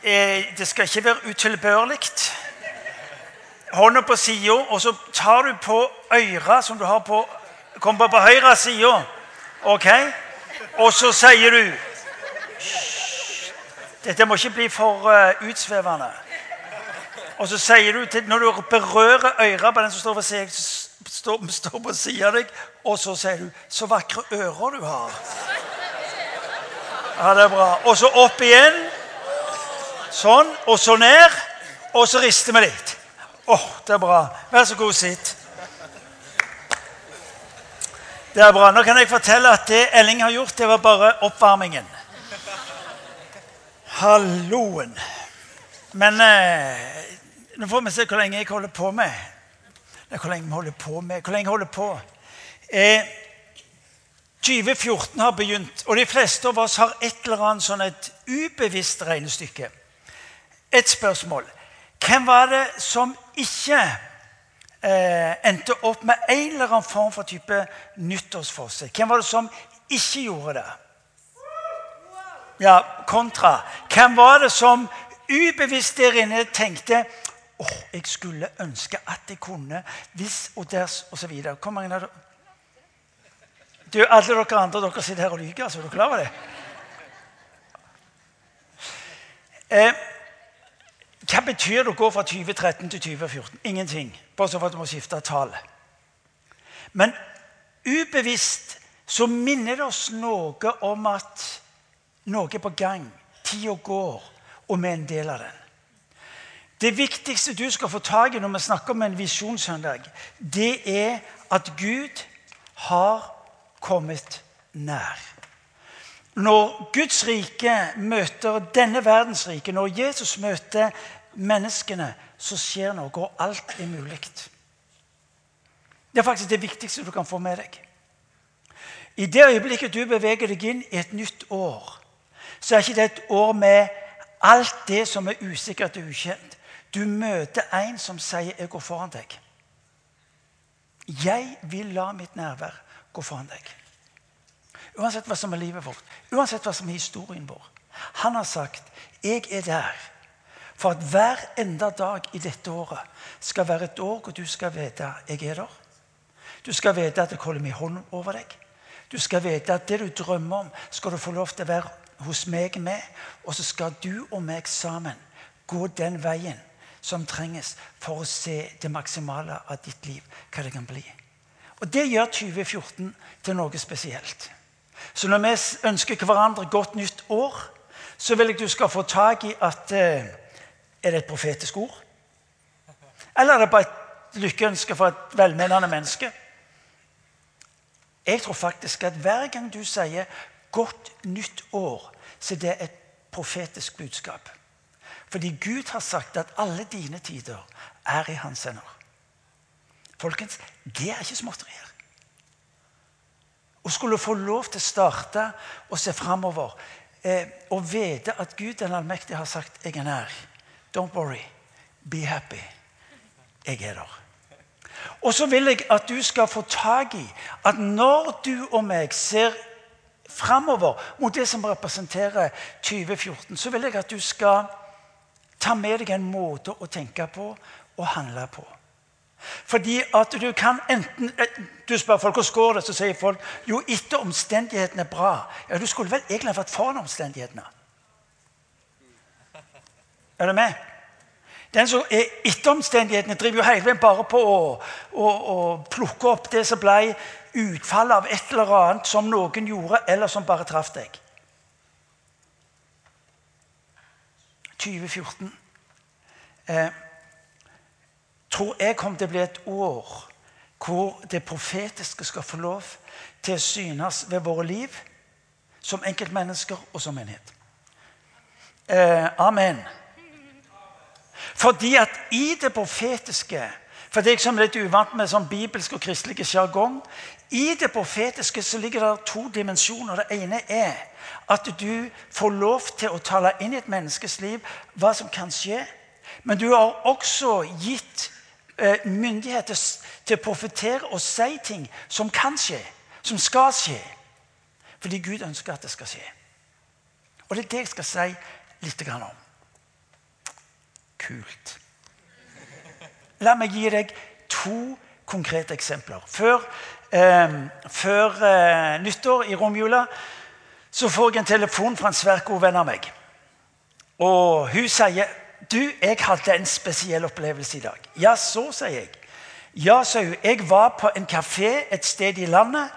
Eh, det skal ikke være utilbørlig hånda på sida, og så tar du på øret som du har på Kom på høyre side. OK? Og så sier du Dette må ikke bli for uh, utsvevende. Og så sier du til, Når du berører øret på den som står på siden står, står på sida av deg, og så sier du 'Så vakre ører du har'. Ja, det er bra. Og så opp igjen. Sånn. Og så ned. Og så rister vi litt. Åh, oh, det er bra. Vær så god, sitt. Det er bra. Nå kan jeg fortelle at det Elling har gjort, det var bare oppvarmingen. Halloen. Men eh, nå får vi se hvor lenge jeg holder på med. Hvor lenge vi holder på med. Hvor lenge jeg holder på. Eh, 2014 har begynt, og de fleste av oss har et eller annet sånn et ubevisst regnestykke. et spørsmål. Hvem var det som ikke eh, endte opp med en eller annen form for type nyttårsforsett? Hvem var det som ikke gjorde det? Ja, kontra. Hvem var det som ubevisst der inne tenkte åh, jeg skulle ønske at jeg kunne hvis og ders osv. Hvor mange av det? Du, Alle dere andre dere sitter her og lyver. Altså, er du klar over det? Eh, hva betyr det å gå fra 2013 til 2014? Ingenting. Bortsett fra at du må skifte tall. Men ubevisst så minner det oss noe om at noe er på gang. Tida går, og vi er en del av den. Det viktigste du skal få tak i når vi snakker om en visjonssøndag, det er at Gud har kommet nær. Når Guds rike møter denne verdens rike, når Jesus møter menneskene, så skjer noe, og alt er mulig. Det er faktisk det viktigste du kan få med deg. I det øyeblikket du beveger deg inn i et nytt år, så er ikke det et år med alt det som er usikkert og ukjent. Du møter en som sier 'Jeg går foran deg'. Jeg vil la mitt nærvær gå foran deg. Uansett hva som er livet vårt, uansett hva som er historien vår. Han har sagt 'Jeg er der'. For at hver enda dag i dette året skal være et år hvor du skal vite 'jeg er der'. Du skal vite at jeg holder min hånd over deg. Du skal vite at det du drømmer om, skal du få lov til å være hos meg med. Og så skal du og meg sammen gå den veien som trenges for å se det maksimale av ditt liv, hva det kan bli. Og Det gjør 2014 til noe spesielt. Så når vi ønsker hverandre godt nytt år, så vil jeg du skal få tak i at eh, Er det et profetisk ord? Eller er det bare et lykkeønske for et velmenende menneske? Jeg tror faktisk at hver gang du sier 'godt nytt år', så det er et profetisk budskap. Fordi Gud har sagt at alle dine tider er i hans hender. Folkens, det er ikke småtterier. Å skulle få lov til å starte og se framover eh, og vite at Gud den allmektige har sagt 'jeg er nær'. Don't worry. Be happy. Jeg er der. Og så vil jeg at du skal få tak i at når du og meg ser framover mot det som representerer 2014, så vil jeg at du skal ta med deg en måte å tenke på og handle på. Fordi at du kan enten eh, Du spør folk hvordan går det, så sier folk jo, etter omstendighetene er bra. Ja, Du skulle vel egentlig vært foran omstendighetene. Er du med? Den som er etter omstendighetene, driver jo hele veien bare på å, å, å plukke opp det som ble utfallet av et eller annet som noen gjorde, eller som bare traff deg. 2014 eh, tror jeg kommer til å bli et år hvor det profetiske skal få lov til å synes ved våre liv som enkeltmennesker og som menighet. Eh, amen. Fordi at i det profetiske For deg som er litt uvant med sånn bibelsk og kristelig sjargong I det profetiske så ligger det to dimensjoner. Det ene er at du får lov til å tale inn i et menneskes liv hva som kan skje. Men du har også gitt myndighet til å profetere og si ting som kan skje, som skal skje. Fordi Gud ønsker at det skal skje. Og det er det jeg skal si litt om. Kult. La meg gi deg to konkrete eksempler. Før, eh, før eh, nyttår i romjula så får jeg en telefon fra en svært god venn av meg. Og hun sier du, jeg hadde en spesiell opplevelse i dag. Ja, så, sier jeg. Ja, sa hun. Jeg var på en kafé et sted i landet.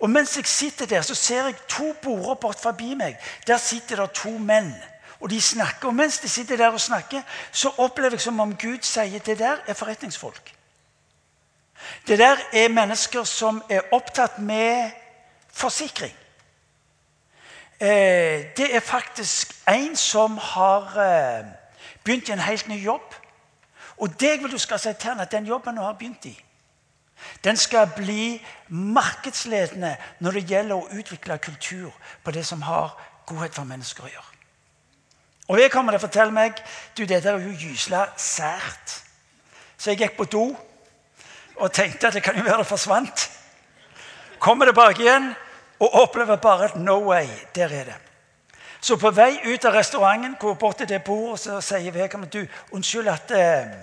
Og mens jeg sitter der, så ser jeg to border bort forbi meg. Der sitter det to menn og de snakker. Og mens de sitter der og snakker, så opplever jeg som om Gud sier det der er forretningsfolk. Det der er mennesker som er opptatt med forsikring. Eh, det er faktisk en som har eh, begynt i en helt ny jobb. Og deg vil du skal si til han at den jobben du har begynt i, den skal bli markedsledende når det gjelder å utvikle kultur på det som har godhet for mennesker å gjøre. Og jeg kommer til å fortelle meg du, dette er jo gysla sært. Så jeg gikk på do og tenkte at det kan jo være det forsvant. Kommer tilbake igjen og opplever bare at no way, der er det. Så på vei ut av restauranten går bort til det bordet så sier vedkommende du, unnskyld at eh,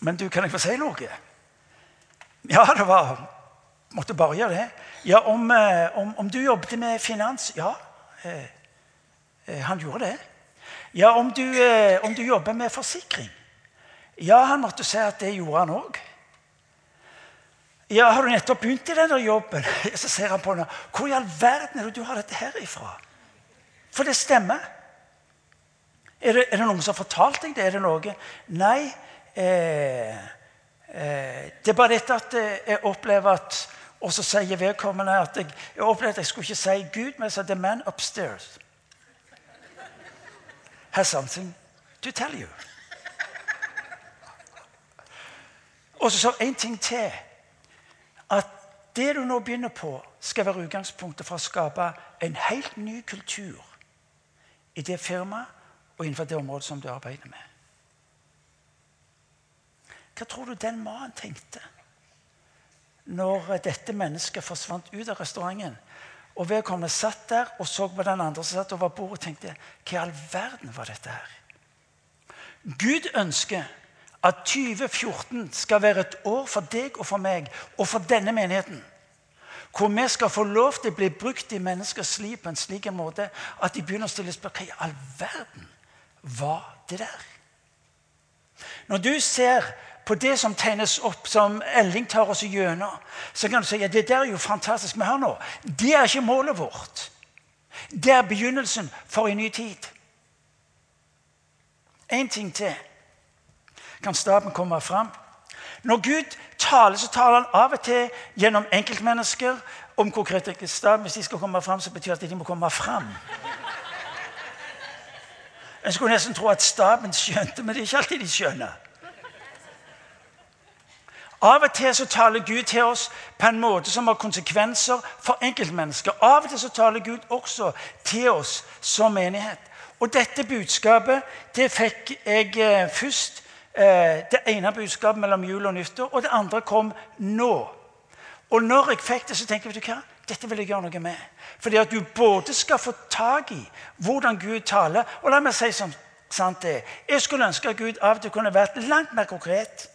Men du, kan jeg få si noe? Ja, det var Måtte bare gjøre det. Ja, om, eh, om, om du jobbet med finans Ja, eh, eh, han gjorde det. Ja, om du, eh, om du jobber med forsikring Ja, han måtte si at det gjorde han òg. Ja, har du nettopp begynt i den jobben? <laughs> Så ser han på henne. Hvor i all verden er det du har dette her ifra? For det stemmer. Er det, er det noen som har fortalt deg det? Er det noe? Nei. Eh, eh, det er bare dette at jeg opplever at Og så sier vedkommende at jeg, jeg opplevde at jeg skulle ikke si Gud, men jeg sa The man upstairs has something to tell you. Og så en ting til. At det du nå begynner på, skal være utgangspunktet for å skape en helt ny kultur i det firmaet og innenfor det området som du arbeider med. Hva tror du den mannen tenkte når dette mennesket forsvant ut av restauranten? Og Vedkommende satt der og så på den andre som satt over bordet og tenkte Hva i all verden var dette her? Gud ønsker at 2014 skal være et år for deg og for meg og for denne menigheten. Hvor vi skal få lov til å bli brukt i menneskers liv på en slik måte at de begynner å stille spørsmål hva i all verden var det der? Når du ser på det som tegnes opp, som Elling tar oss gjennom, så kan du si at det der er jo fantastisk. Men hør nå, det er ikke målet vårt. Det er begynnelsen for en ny tid. En ting til kan staben komme fram. Når Gud taler, så taler han av og til gjennom enkeltmennesker om konkrete staben. Hvis de skal komme fram, så betyr det at de må komme fram. En skulle nesten tro at staben skjønte, men det er ikke alltid de skjønner. Av og til så taler Gud til oss på en måte som har konsekvenser for enkeltmennesker. Av og til så taler Gud også til oss som menighet. Og dette budskapet det fikk jeg eh, først. Eh, det ene budskapet mellom jul og nyttår, og det andre kom nå. Og når jeg fikk det, så tenkte jeg vet du hva? dette vil jeg gjøre noe med. Fordi at du både skal få tak i hvordan Gud taler Og la meg si som sant det Jeg skulle ønske at Gud av og til kunne vært langt mer konkret.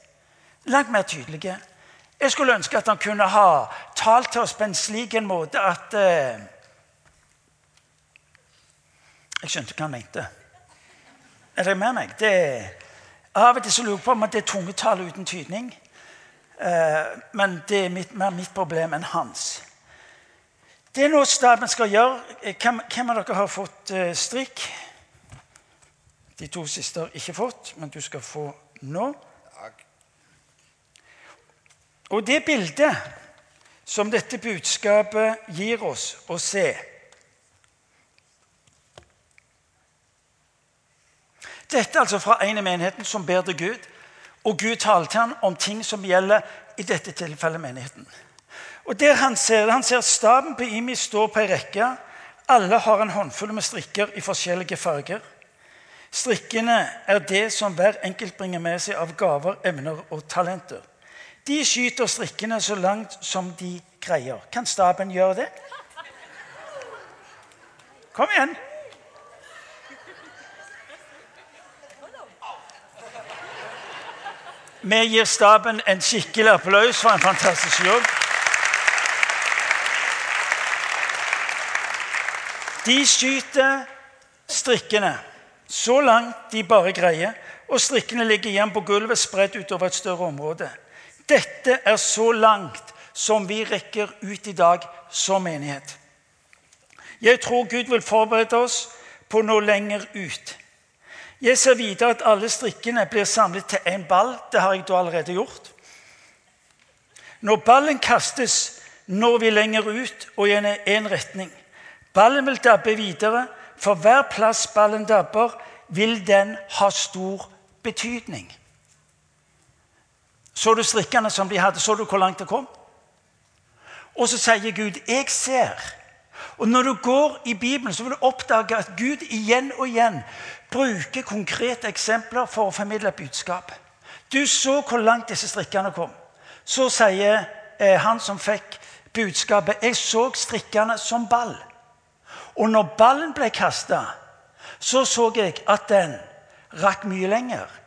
Langt mer tydelig. Jeg skulle ønske at han kunne ha talt til oss på en slik en måte at eh, Jeg skjønte hva han mente. Er dere med meg? Det, av og til så lurer jeg på om det er tungetale uten tydning. Eh, men det er mitt, mer mitt problem enn hans. Det er noe staben skal gjøre. Eh, hvem, hvem av dere har fått uh, strikk? De to siste har ikke fått, men du skal få nå. Og det bildet som dette budskapet gir oss å se Dette er altså fra en i menigheten som ber til Gud, og Gud taler til ham om ting som gjelder i dette tilfellet menigheten. Og der Han ser han ser staben på Imi står på ei rekke. Alle har en håndfull med strikker i forskjellige farger. Strikkene er det som hver enkelt bringer med seg av gaver, emner og talenter. De skyter strikkene så langt som de greier. Kan staben gjøre det? Kom igjen. Vi gir staben en skikkelig applaus for en fantastisk jobb. De skyter strikkene så langt de bare greier, og strikkene ligger igjen på gulvet spredt utover et større område. Dette er så langt som vi rekker ut i dag som menighet. Jeg tror Gud vil forberede oss på noe lenger ut. Jeg ser videre at alle strikkene blir samlet til én ball. Det har jeg da allerede gjort. Når ballen kastes, når vi lenger ut og i en retning. Ballen vil dabbe videre. For hver plass ballen dabber, vil den ha stor betydning. Så du strikkene som de hadde? Så du hvor langt det kom? Og så sier Gud, 'Jeg ser'. Og Når du går i Bibelen, så vil du oppdage at Gud igjen og igjen bruker konkrete eksempler for å formidle et budskap. Du så hvor langt disse strikkene kom. Så sier eh, han som fikk budskapet, 'Jeg så strikkene som ball'. Og når ballen ble kasta, så så jeg at den rakk mye lenger.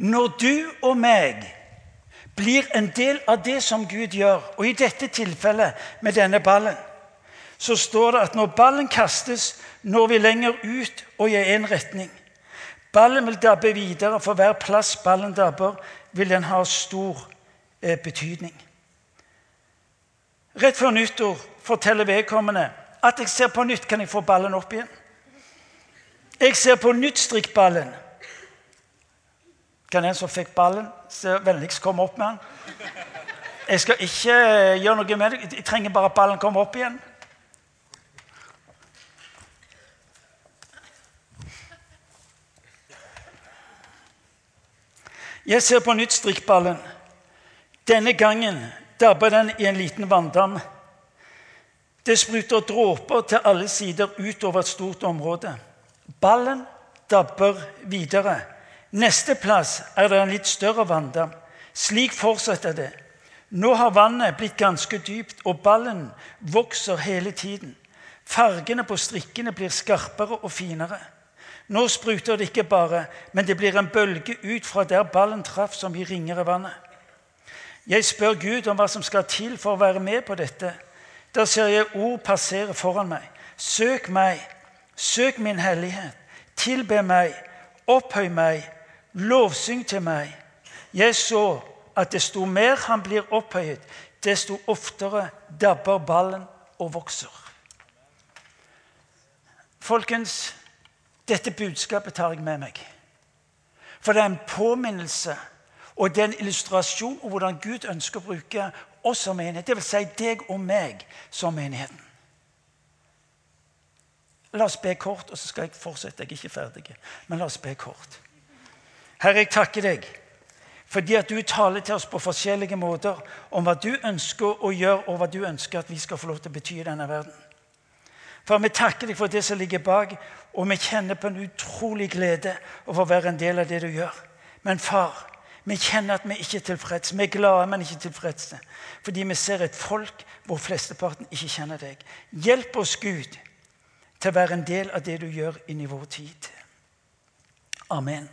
Når du og meg blir en del av det som Gud gjør, og i dette tilfellet med denne ballen, så står det at når ballen kastes, når vi lenger ut og i én retning. Ballen vil dabbe videre. For hver plass ballen dabber, vil den ha stor eh, betydning. Rett før nyttår forteller vedkommende at jeg ser på nytt kan jeg få ballen opp igjen. Jeg ser på nytt strikkballen. Kan en som fikk ballen, så vennligst komme opp med den? Jeg skal ikke eh, gjøre noe med det. Jeg trenger bare at ballen kommer opp igjen. Jeg ser på nytt strikkballen. Denne gangen dabber den i en liten vanndam. Det spruter dråper til alle sider utover et stort område. Ballen dabber videre. Neste plass er det en litt større vanndam. Slik fortsetter det. Nå har vannet blitt ganske dypt, og ballen vokser hele tiden. Fargene på strikkene blir skarpere og finere. Nå spruter det ikke bare, men det blir en bølge ut fra der ballen traff, som i ringer i vannet. Jeg spør Gud om hva som skal til for å være med på dette. Da ser jeg ord passere foran meg. Søk meg, søk min hellighet. Tilbe meg, opphøy meg, Lovsyng til meg. Jeg så at desto mer han blir opphøyet, desto oftere dabber ballen og vokser. Folkens, dette budskapet tar jeg med meg. For det er en påminnelse og det er en illustrasjon av hvordan Gud ønsker å bruke oss som menighet. Dvs. Si deg og meg som menigheten. La oss be kort, og så skal jeg fortsette. Jeg er ikke ferdig. Men la oss be kort. Herre, jeg takker deg fordi at du taler til oss på forskjellige måter om hva du ønsker å gjøre, og hva du ønsker at vi skal få lov til å bety i denne verden. For vi takker deg for det som ligger bak, og vi kjenner på en utrolig glede over å være en del av det du gjør. Men far, vi kjenner at vi ikke er tilfreds. Vi er glade, men ikke tilfredse. Fordi vi ser et folk hvor flesteparten ikke kjenner deg. Hjelp oss, Gud, til å være en del av det du gjør inn i vår tid. Amen.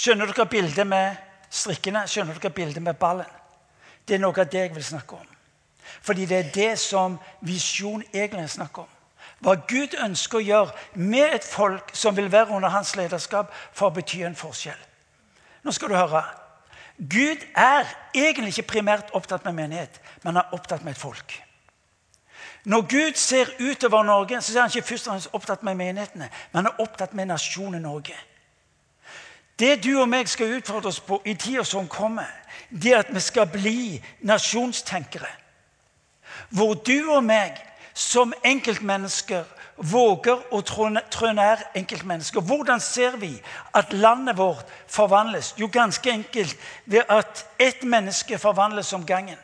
Skjønner dere bildet med strikkene? Skjønner dere bildet med ballen? Det er noe av det jeg vil snakke om. Fordi det er det som visjon egentlig snakker om. Hva Gud ønsker å gjøre med et folk som vil være under hans lederskap for å bety en forskjell. Nå skal du høre. Gud er egentlig ikke primært opptatt med menighet, men er opptatt med et folk. Når Gud ser utover Norge, så er han ikke først og fremst opptatt med menighetene, men er opptatt med nasjonen Norge. Det du og meg skal utfordres på i tida som kommer, det er at vi skal bli nasjonstenkere. Hvor du og meg som enkeltmennesker våger å trå nær enkeltmennesker. Hvordan ser vi at landet vårt forvandles? Jo, ganske enkelt ved at ett menneske forvandles om gangen.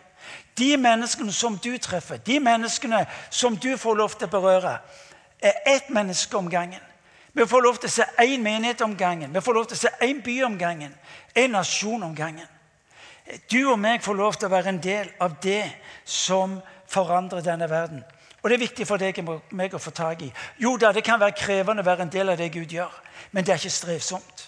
De menneskene som du treffer, de menneskene som du får lov til å berøre, er ett menneske om gangen. Vi får lov til å se én menighet om gangen. Vi får lov til å se én by om gangen. En nasjon om gangen. Du og meg får lov til å være en del av det som forandrer denne verden. Og det er viktig for deg og meg å få tak i. Jo da, det kan være krevende å være en del av det Gud gjør, men det er ikke strevsomt.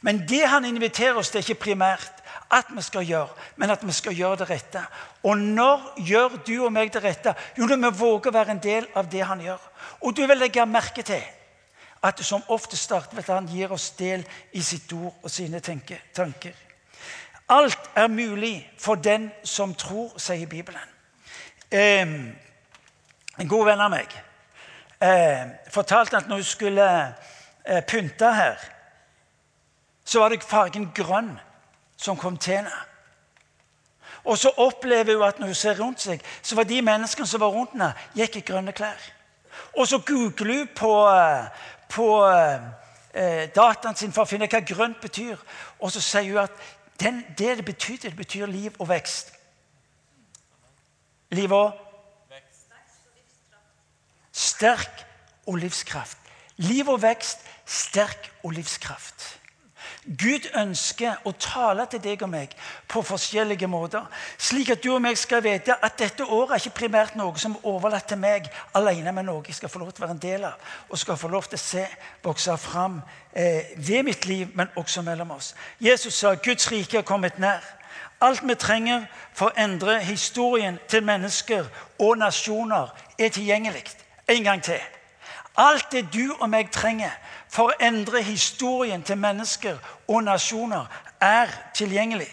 Men det han inviterer oss til, er ikke primært at vi skal gjøre, men at vi skal gjøre det rette. Og når gjør du og meg det rette? Jo, når vi våger å være en del av det han gjør. Og du vil legge merke til at som ofte starter at han gir oss del i sitt ord og sine tanker. Alt er mulig for den som tror, sier Bibelen. Eh, en god venn av meg eh, fortalte at når hun skulle eh, pynte her, så var det fargen grønn som kom til henne. Og så opplever hun at når hun ser rundt seg, så var de menneskene som var rundt henne, gikk i grønne klær. Og så googler hun på, på, eh, dataen sin for å finne hva grønt betyr. Og så sier hun at den, det det betyr, det betyr liv og vekst. Liv og Sterk og livskraft. Liv og vekst, sterk og livskraft. Gud ønsker å tale til deg og meg på forskjellige måter, slik at du og meg skal vite at dette året er ikke primært noe som er overlatt til meg alene, men noe jeg skal få lov til å være en del av og skal få lov til å se vokse fram eh, ved mitt liv, men også mellom oss. Jesus sa Guds rike er kommet nær. Alt vi trenger for å endre historien til mennesker og nasjoner, er tilgjengelig. En gang til. Alt det du og meg trenger for å endre historien til mennesker og nasjoner, er tilgjengelig.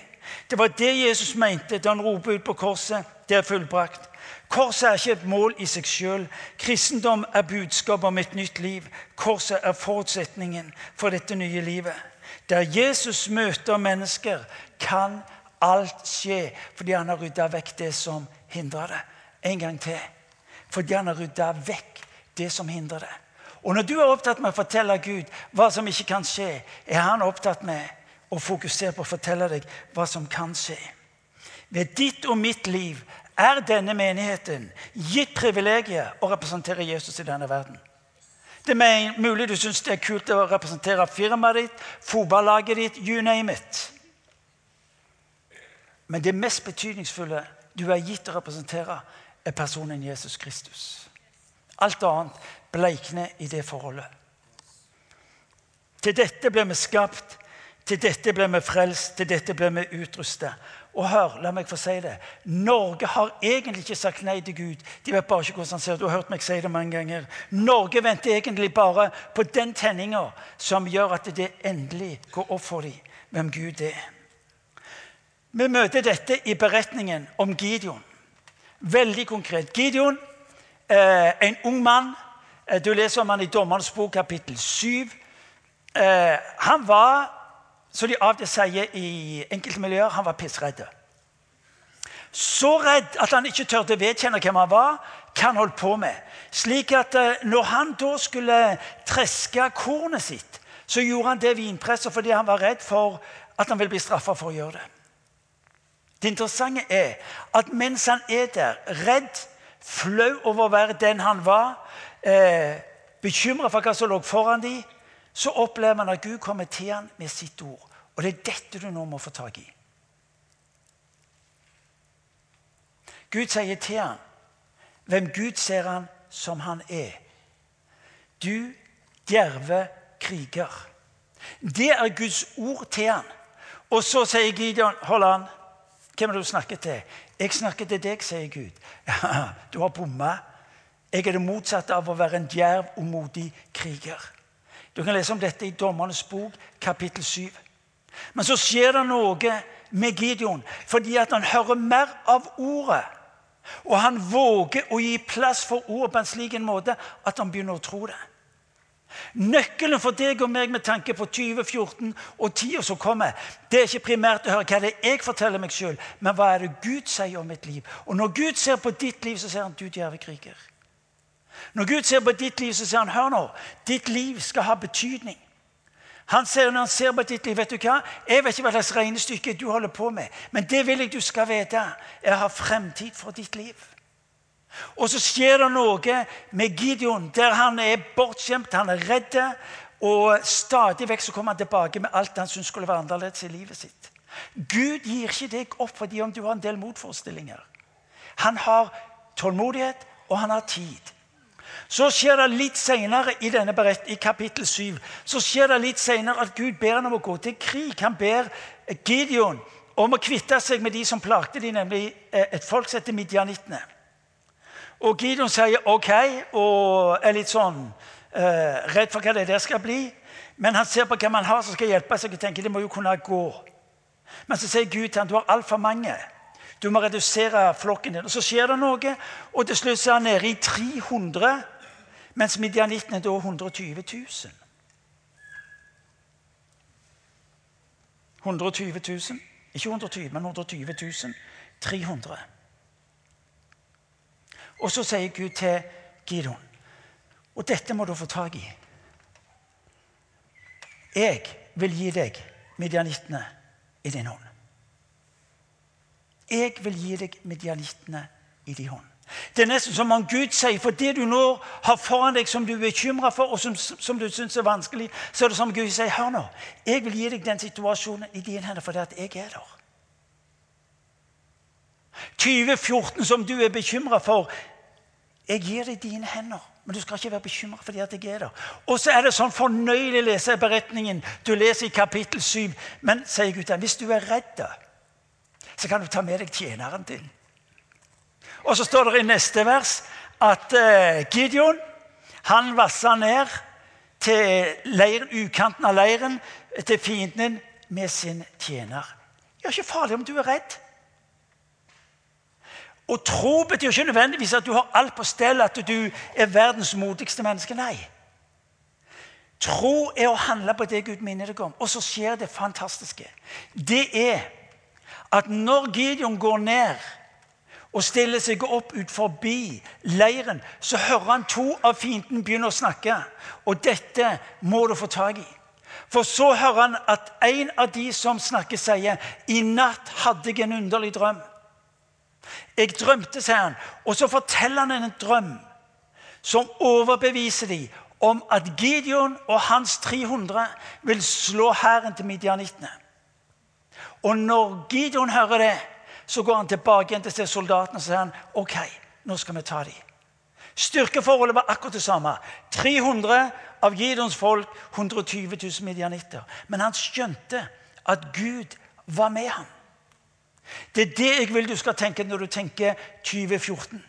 Det var det Jesus mente da han ropte ut på korset. Det er fullbrakt. Korset er ikke et mål i seg sjøl. Kristendom er budskap om et nytt liv. Korset er forutsetningen for dette nye livet. Der Jesus møter mennesker, kan alt skje fordi han har rydda vekk det som hindrer det. En gang til. Fordi han har rydda vekk det som hindrer det. Og når du er opptatt med å fortelle Gud hva som ikke kan skje, er han opptatt med å fokusere på å fortelle deg hva som kan skje. Ved ditt og mitt liv er denne menigheten gitt privilegiet å representere Jesus i denne verden. Det er mulig du syns det er kult å representere firmaet ditt, fotballaget ditt, you name it. Men det mest betydningsfulle du er gitt å representere, er personen Jesus Kristus. Alt annet bleikner i det forholdet. Til dette ble vi skapt, til dette ble vi frelst, til dette ble vi utrustet. Og hør, la meg få si det. Norge har egentlig ikke sagt nei til Gud. De vet bare ikke hvordan han ser Du har hørt meg si det mange ganger. Norge venter egentlig bare på den tenninga som gjør at det endelig går opp for dem hvem Gud er. Vi møter dette i beretningen om Gideon. Veldig konkret. Gideon, eh, en ung mann du leser om han i Dommernes bok, kapittel 7. Eh, han var, som de av og til sier i enkelte miljøer, han var pissredd. Så redd at han ikke turte vedkjenne hvem han var, hva han holdt på med. Slik at eh, når han da skulle treske kornet sitt, så gjorde han det vinpresset fordi han var redd for at han ville bli straffa for å gjøre det. Det interessante er at mens han er der, redd, flau over å være den han var, eh, bekymra for hva som lå foran dem, så opplever man at Gud kommer til ham med sitt ord. Og det er dette du nå må få tak i. Gud sier til ham hvem Gud ser han som han er. Du djerve kriger. Det er Guds ord til ham. Og så sier Gideon, hold an, hvem er det du snakker til? Jeg snakker til deg, sier Gud. Ja, <laughs> du har bomma. Jeg er det motsatte av å være en djerv og modig kriger. Du kan lese om dette i Dommernes bok, kapittel 7. Men så skjer det noe med Gideon fordi at han hører mer av ordet. Og han våger å gi plass for ordet på en slik måte at han begynner å tro det. Nøkkelen for deg og meg med tanke på 2014 og tida som kommer, det er ikke primært å høre hva det er jeg forteller meg sjøl, men hva er det Gud sier om mitt liv. Og når Gud ser på ditt liv, så ser han du djerve kriger. Når Gud ser på ditt liv, så sier han hør nå, ditt liv skal ha betydning. Han ser, når han ser på ditt liv, vet du hva? Jeg vet ikke hva slags regnestykke du holder på med, men det vil jeg du skal vite. Jeg har fremtid for ditt liv. Og så skjer det noe med Gideon, der han er bortskjemt, han er redd. Og stadig vekk så kommer han tilbake med alt han syntes skulle være annerledes i livet sitt. Gud gir ikke deg opp fordi om du har en del motforestillinger. Han har tålmodighet, og han har tid. Så skjer det litt senere i denne berett, i kapittel 7 så skjer det litt senere at Gud ber ham om å gå til krig. Han ber Gideon om å kvitte seg med de som plagte dem, nemlig eh, et folk som heter midjanittene. Og Gideon sier OK og er litt sånn eh, redd for hva det der skal bli. Men han ser på hvem han har som skal hjelpe seg, og tenker det må jo kunne gå. Men så sier Gud til ham du har altfor mange. Du må redusere flokken din. Og Så skjer det noe, og til slutt er han nede i 300 mens midjanittene da 120 000. 120 000. Ikke 120, men 120 000. 300. Og så sier Gud til Gidon Og dette må du få tak i. Jeg vil gi deg midjanittene i din hånd. Jeg vil gi deg midjanittene i din hånd. Det er nesten som om Gud sier, for det du nå har foran deg som du er bekymra for, og som, som du syns er vanskelig, så er det som Gud sier, hør nå, jeg vil gi deg den situasjonen i dine hender fordi at jeg er der. 2014 som du er bekymra for, jeg gir deg dine hender. Men du skal ikke være bekymra fordi at jeg er der. Og så er det sånn fornøyelig å lese beretningen. Du leser i kapittel 7. Men sier Gud, hvis du er redd, så kan du ta med deg tjeneren din. Og så står det i neste vers at uh, Gideon han vassa ned til leiren, ukanten av leiren til fienden med sin tjener. Det er ikke farlig om du er redd. Og tro betyr ikke nødvendigvis at du har alt på stell, at du er verdens modigste menneske. Nei. Tro er å handle på det Gud minner deg om. Og så skjer det fantastiske. Det er at når Gideon går ned og stiller seg opp ut forbi leiren, så hører han to av fienden begynne å snakke. Og dette må du få tak i. For så hører han at en av de som snakker, sier i natt hadde jeg en underlig drøm. Jeg drømte, sier han. Og så forteller han en drøm som overbeviser dem om at Gideon og hans 300 vil slå hæren til midjanittene. Og når Gideon hører det, så går han tilbake igjen til soldatene og sier han, ok, nå skal vi ta dem. Styrkeforholdet var akkurat det samme. 300 av Gideons folk, 120 000 midjanitter. Men han skjønte at Gud var med ham. Det er det jeg vil du skal tenke når du tenker 2014.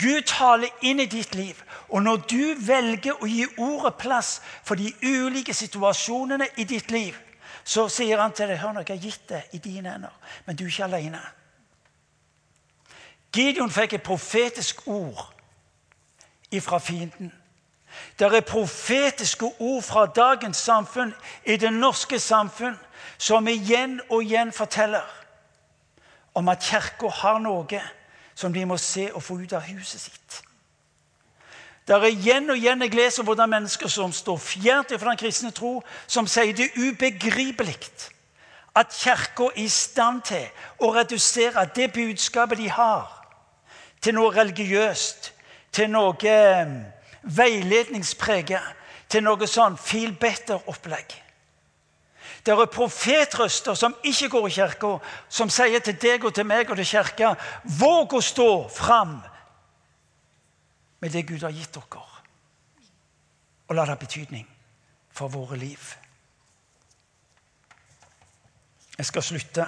Gud taler inn i ditt liv. Og når du velger å gi ordet plass for de ulike situasjonene i ditt liv, så sier han til deg hør nå, jeg har gitt det i dine hender, men du er ikke alene. Gideon fikk et profetisk ord ifra fienden. Det er profetiske ord fra dagens samfunn i det norske samfunn som igjen og igjen forteller om at Kirka har noe som de må se og få ut av huset sitt. Det er igjen og igjen jeg leser hvordan mennesker som står fjernt fra den kristne tro, som sier det ubegripelig at Kirka er i stand til å redusere det budskapet de har, til noe religiøst, til noe eh, veiledningspreget, til noe sånn feel better-opplegg. Det er profetrøster som ikke går i kirka, som sier til deg og til meg og til kirka Våg å stå fram med det Gud har gitt dere. Og la det ha betydning for våre liv. Jeg skal slutte,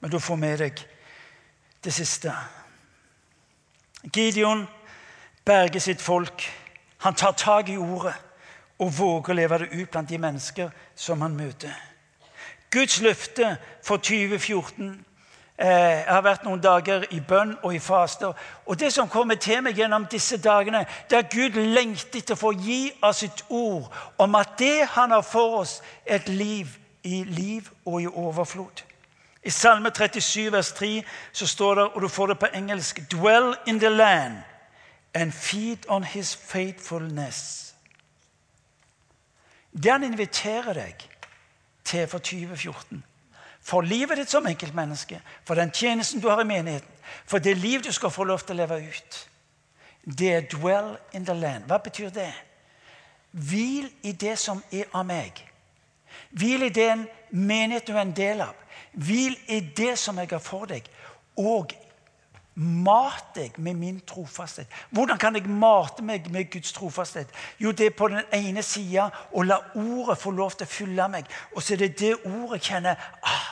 men du får med deg det siste. Gideon berger sitt folk. Han tar tak i ordet og våger å leve det ut blant de mennesker som han møter. Guds løfte for 2014 eh, jeg har vært noen dager i bønn og i faster. Og det som kommer til meg gjennom disse dagene, det er at Gud lengter etter å få gi av sitt ord om at det han har for oss, er et liv i liv og i overflod. I Salme 37, vers 3 så står det, og du får det på engelsk Dwell in the land and feed on his faithfulness. Det han inviterer deg til for 2014. For livet ditt som enkeltmenneske, for den tjenesten du har i menigheten, for det liv du skal få lov til å leve ut. Det er 'dwell in the land'. Hva betyr det? Hvil i det som er av meg. Hvil i den menighet du er en del av. Hvil i det som jeg har for deg. Og Mat deg med min trofasthet. Hvordan kan jeg mate meg med Guds trofasthet? Jo, det er på den ene sida å la ordet få lov til å fylle meg. Og så er det det ordet jeg kjenner ah,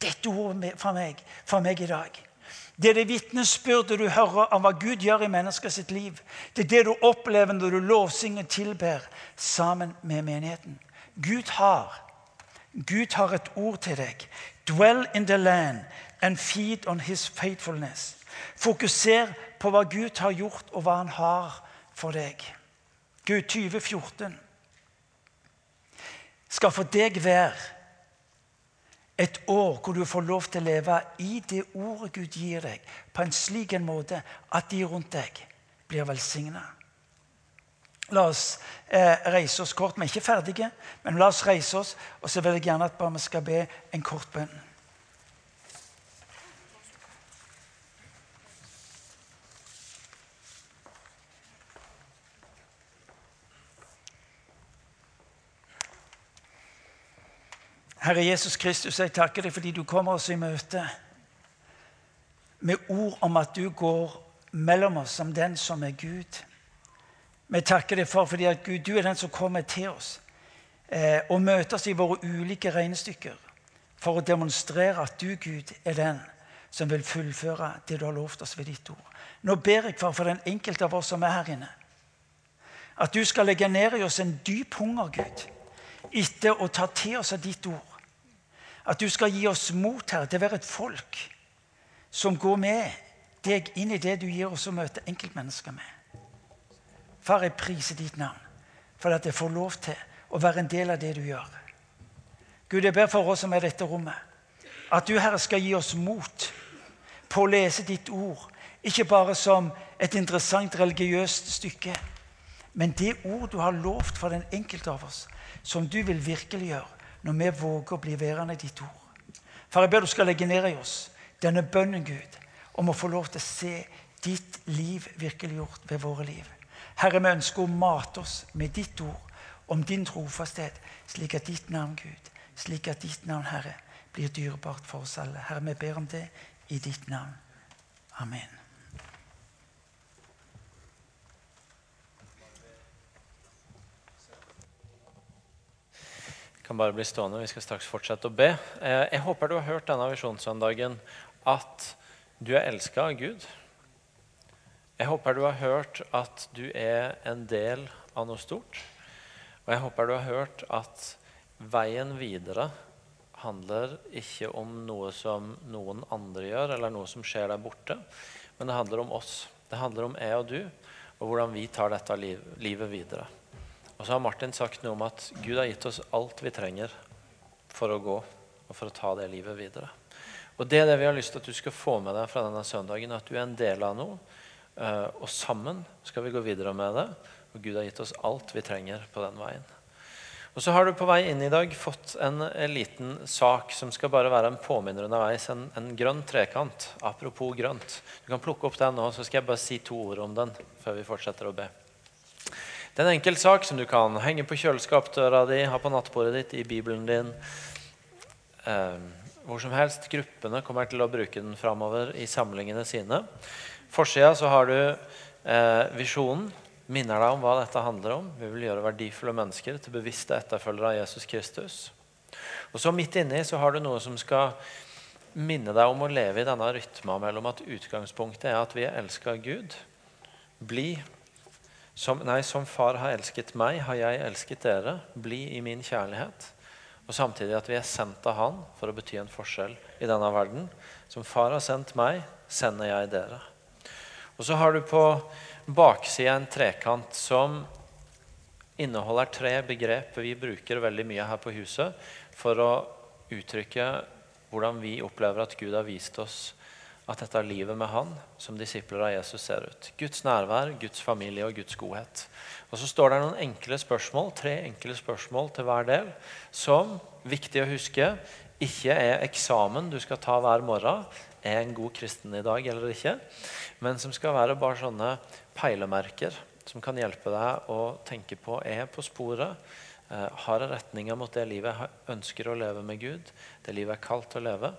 Dette ordet fra meg, fra meg i dag. Det er det vitnesbyrdet du hører om hva Gud gjør i menneskers liv. Det er det du opplever når du lovsynger og tilber sammen med menigheten. Gud har, Gud har et ord til deg. Dwell in the land and feed on his faithfulness. Fokuser på hva Gud har gjort, og hva han har for deg. Gud 2014 skal for deg være et år hvor du får lov til å leve i det ordet Gud gir deg, på en slik en måte at de rundt deg blir velsigna. La oss eh, reise oss kort. Vi er ikke ferdige, men la oss reise oss. Og så vil jeg gjerne at vi skal be en kort bønn. Herre Jesus Kristus, jeg takker deg fordi du kommer oss i møte med ord om at du går mellom oss som den som er Gud. Vi takker deg for fordi at Gud, du er den som kommer til oss eh, og møter oss i våre ulike regnestykker for å demonstrere at du, Gud, er den som vil fullføre det du har lovt oss ved ditt ord. Nå ber jeg for, for den enkelte av oss som er her inne, at du skal legge ned i oss en dyp hunger, Gud, etter å ta til oss av ditt ord. At du skal gi oss mot, Herre, til å være et folk som går med deg inn i det du gir oss å møte enkeltmennesker med. Far, jeg priser ditt navn for at jeg får lov til å være en del av det du gjør. Gud, jeg ber for oss som er i dette rommet, at du, Herre, skal gi oss mot på å lese ditt ord. Ikke bare som et interessant religiøst stykke, men det ord du har lovt for den enkelte av oss, som du vil virkeliggjøre når vi våger å bli værende i ditt ord. Far, jeg ber du skal legge ned i oss denne bønnen, Gud, om å få lov til å se ditt liv virkeliggjort ved våre liv. Herre, vi ønsker å mate oss med ditt ord om din trofasthet, slik at ditt navn, Gud, slik at ditt navn, Herre, blir dyrebart for oss alle. Herre, vi ber om det i ditt navn. Amen. Kan bare bli stående. Vi skal straks fortsette å be. Eh, jeg håper du har hørt denne visjonssøndagen at du er elska av Gud. Jeg håper du har hørt at du er en del av noe stort. Og jeg håper du har hørt at veien videre handler ikke om noe som noen andre gjør, eller noe som skjer der borte, men det handler om oss. Det handler om jeg og du, og hvordan vi tar dette livet videre. Og så har Martin sagt noe om at Gud har gitt oss alt vi trenger for å gå og for å ta det livet videre. Og Det er det vi har lyst til at du skal få med deg fra denne søndagen. At du er en del av noe. Eh, og sammen skal vi gå videre med det. Og Gud har gitt oss alt vi trenger på den veien. Og så har du på vei inn i dag fått en, en liten sak som skal bare være en påminner underveis. En, en, grønn trekant. Apropos grønt. Du kan plukke opp den nå, så skal jeg bare si to ord om den før vi fortsetter å be. Det er en enkel sak som du kan henge på kjøleskapsdøra di, ha på nattbordet ditt, i Bibelen din. Eh, hvor som helst. Gruppene kommer til å bruke den framover i samlingene sine. Forsida så har du eh, visjonen. Minner deg om hva dette handler om. Vi vil gjøre verdifulle mennesker til bevisste etterfølgere av Jesus Kristus. Og så Midt inni så har du noe som skal minne deg om å leve i denne rytma mellom at utgangspunktet er at vi er elska av Gud. Bli som, nei, som far har elsket meg, har jeg elsket dere. Bli i min kjærlighet. Og samtidig at vi er sendt av Han for å bety en forskjell i denne verden. Som far har sendt meg, sender jeg dere. Og så har du på baksida en trekant som inneholder tre begrep vi bruker veldig mye her på huset for å uttrykke hvordan vi opplever at Gud har vist oss at dette livet med Han som disipler av Jesus ser ut. Guds nærvær, Guds familie og Guds godhet. Og Så står det noen enkle spørsmål, tre enkle spørsmål til hver del, som, viktig å huske, ikke er eksamen du skal ta hver morgen. Er en god kristen i dag eller ikke? Men som skal være bare sånne peilemerker som kan hjelpe deg å tenke på er på sporet. Eh, har jeg retninga mot det livet jeg ønsker å leve med Gud? Det livet jeg er kalt å leve?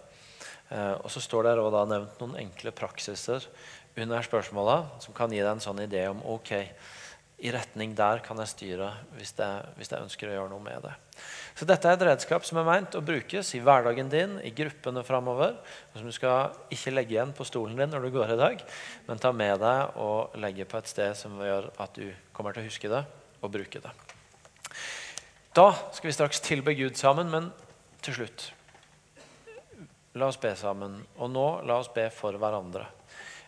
Eh, og så står det da nevnt noen enkle praksiser under spørsmåla som kan gi deg en sånn idé om ok, i retning der kan jeg styre hvis jeg, hvis jeg ønsker å gjøre noe med det. Så dette er et redskap som er meint å brukes i hverdagen din, i gruppene framover. Som du skal ikke legge igjen på stolen din når du går i dag, men ta med deg og legge på et sted som gjør at du kommer til å huske det og bruke det. Da skal vi straks tilbe Gud sammen, men til slutt La oss be sammen. Og nå la oss be for hverandre.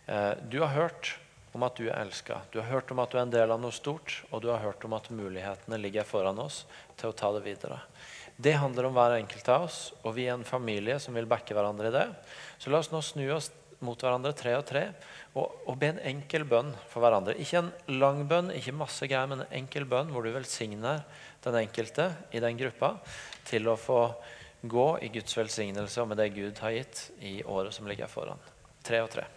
Eh, du har hørt om at du er elska. Du har hørt om at du er en del av noe stort, og du har hørt om at mulighetene ligger foran oss til å ta det videre. Det handler om hver enkelt av oss, og vi er en familie som vil backe hverandre i det. Så la oss nå snu oss mot hverandre, tre og tre, og, og be en enkel bønn for hverandre. Ikke en lang bønn, ikke masse greier, men en enkel bønn hvor du velsigner den enkelte i den gruppa til å få gå i Guds velsignelse og med det Gud har gitt i året som ligger foran. Tre og tre.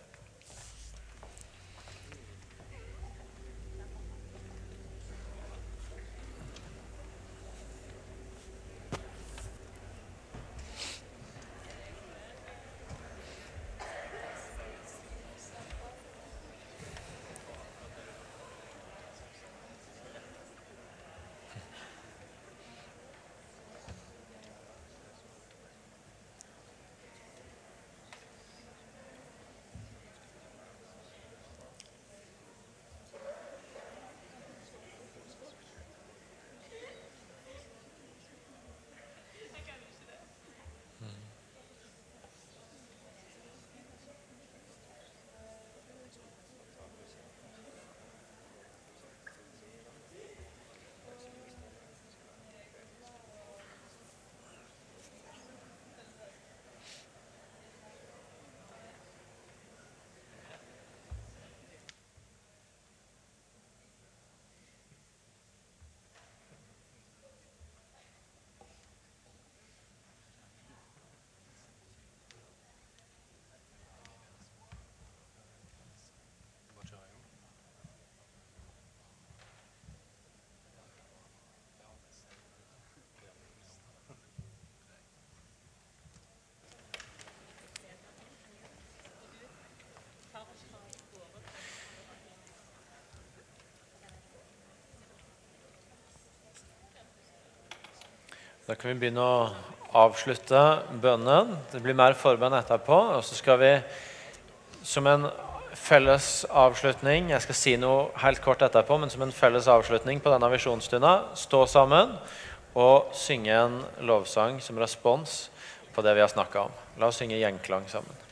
Da kan vi begynne å avslutte bønnen. Det blir mer forbønn etterpå. Og så skal vi som en felles avslutning Jeg skal si noe helt kort etterpå, men som en felles avslutning på denne visjonsstunda stå sammen og synge en lovsang som respons på det vi har snakka om. La oss synge gjenklang sammen.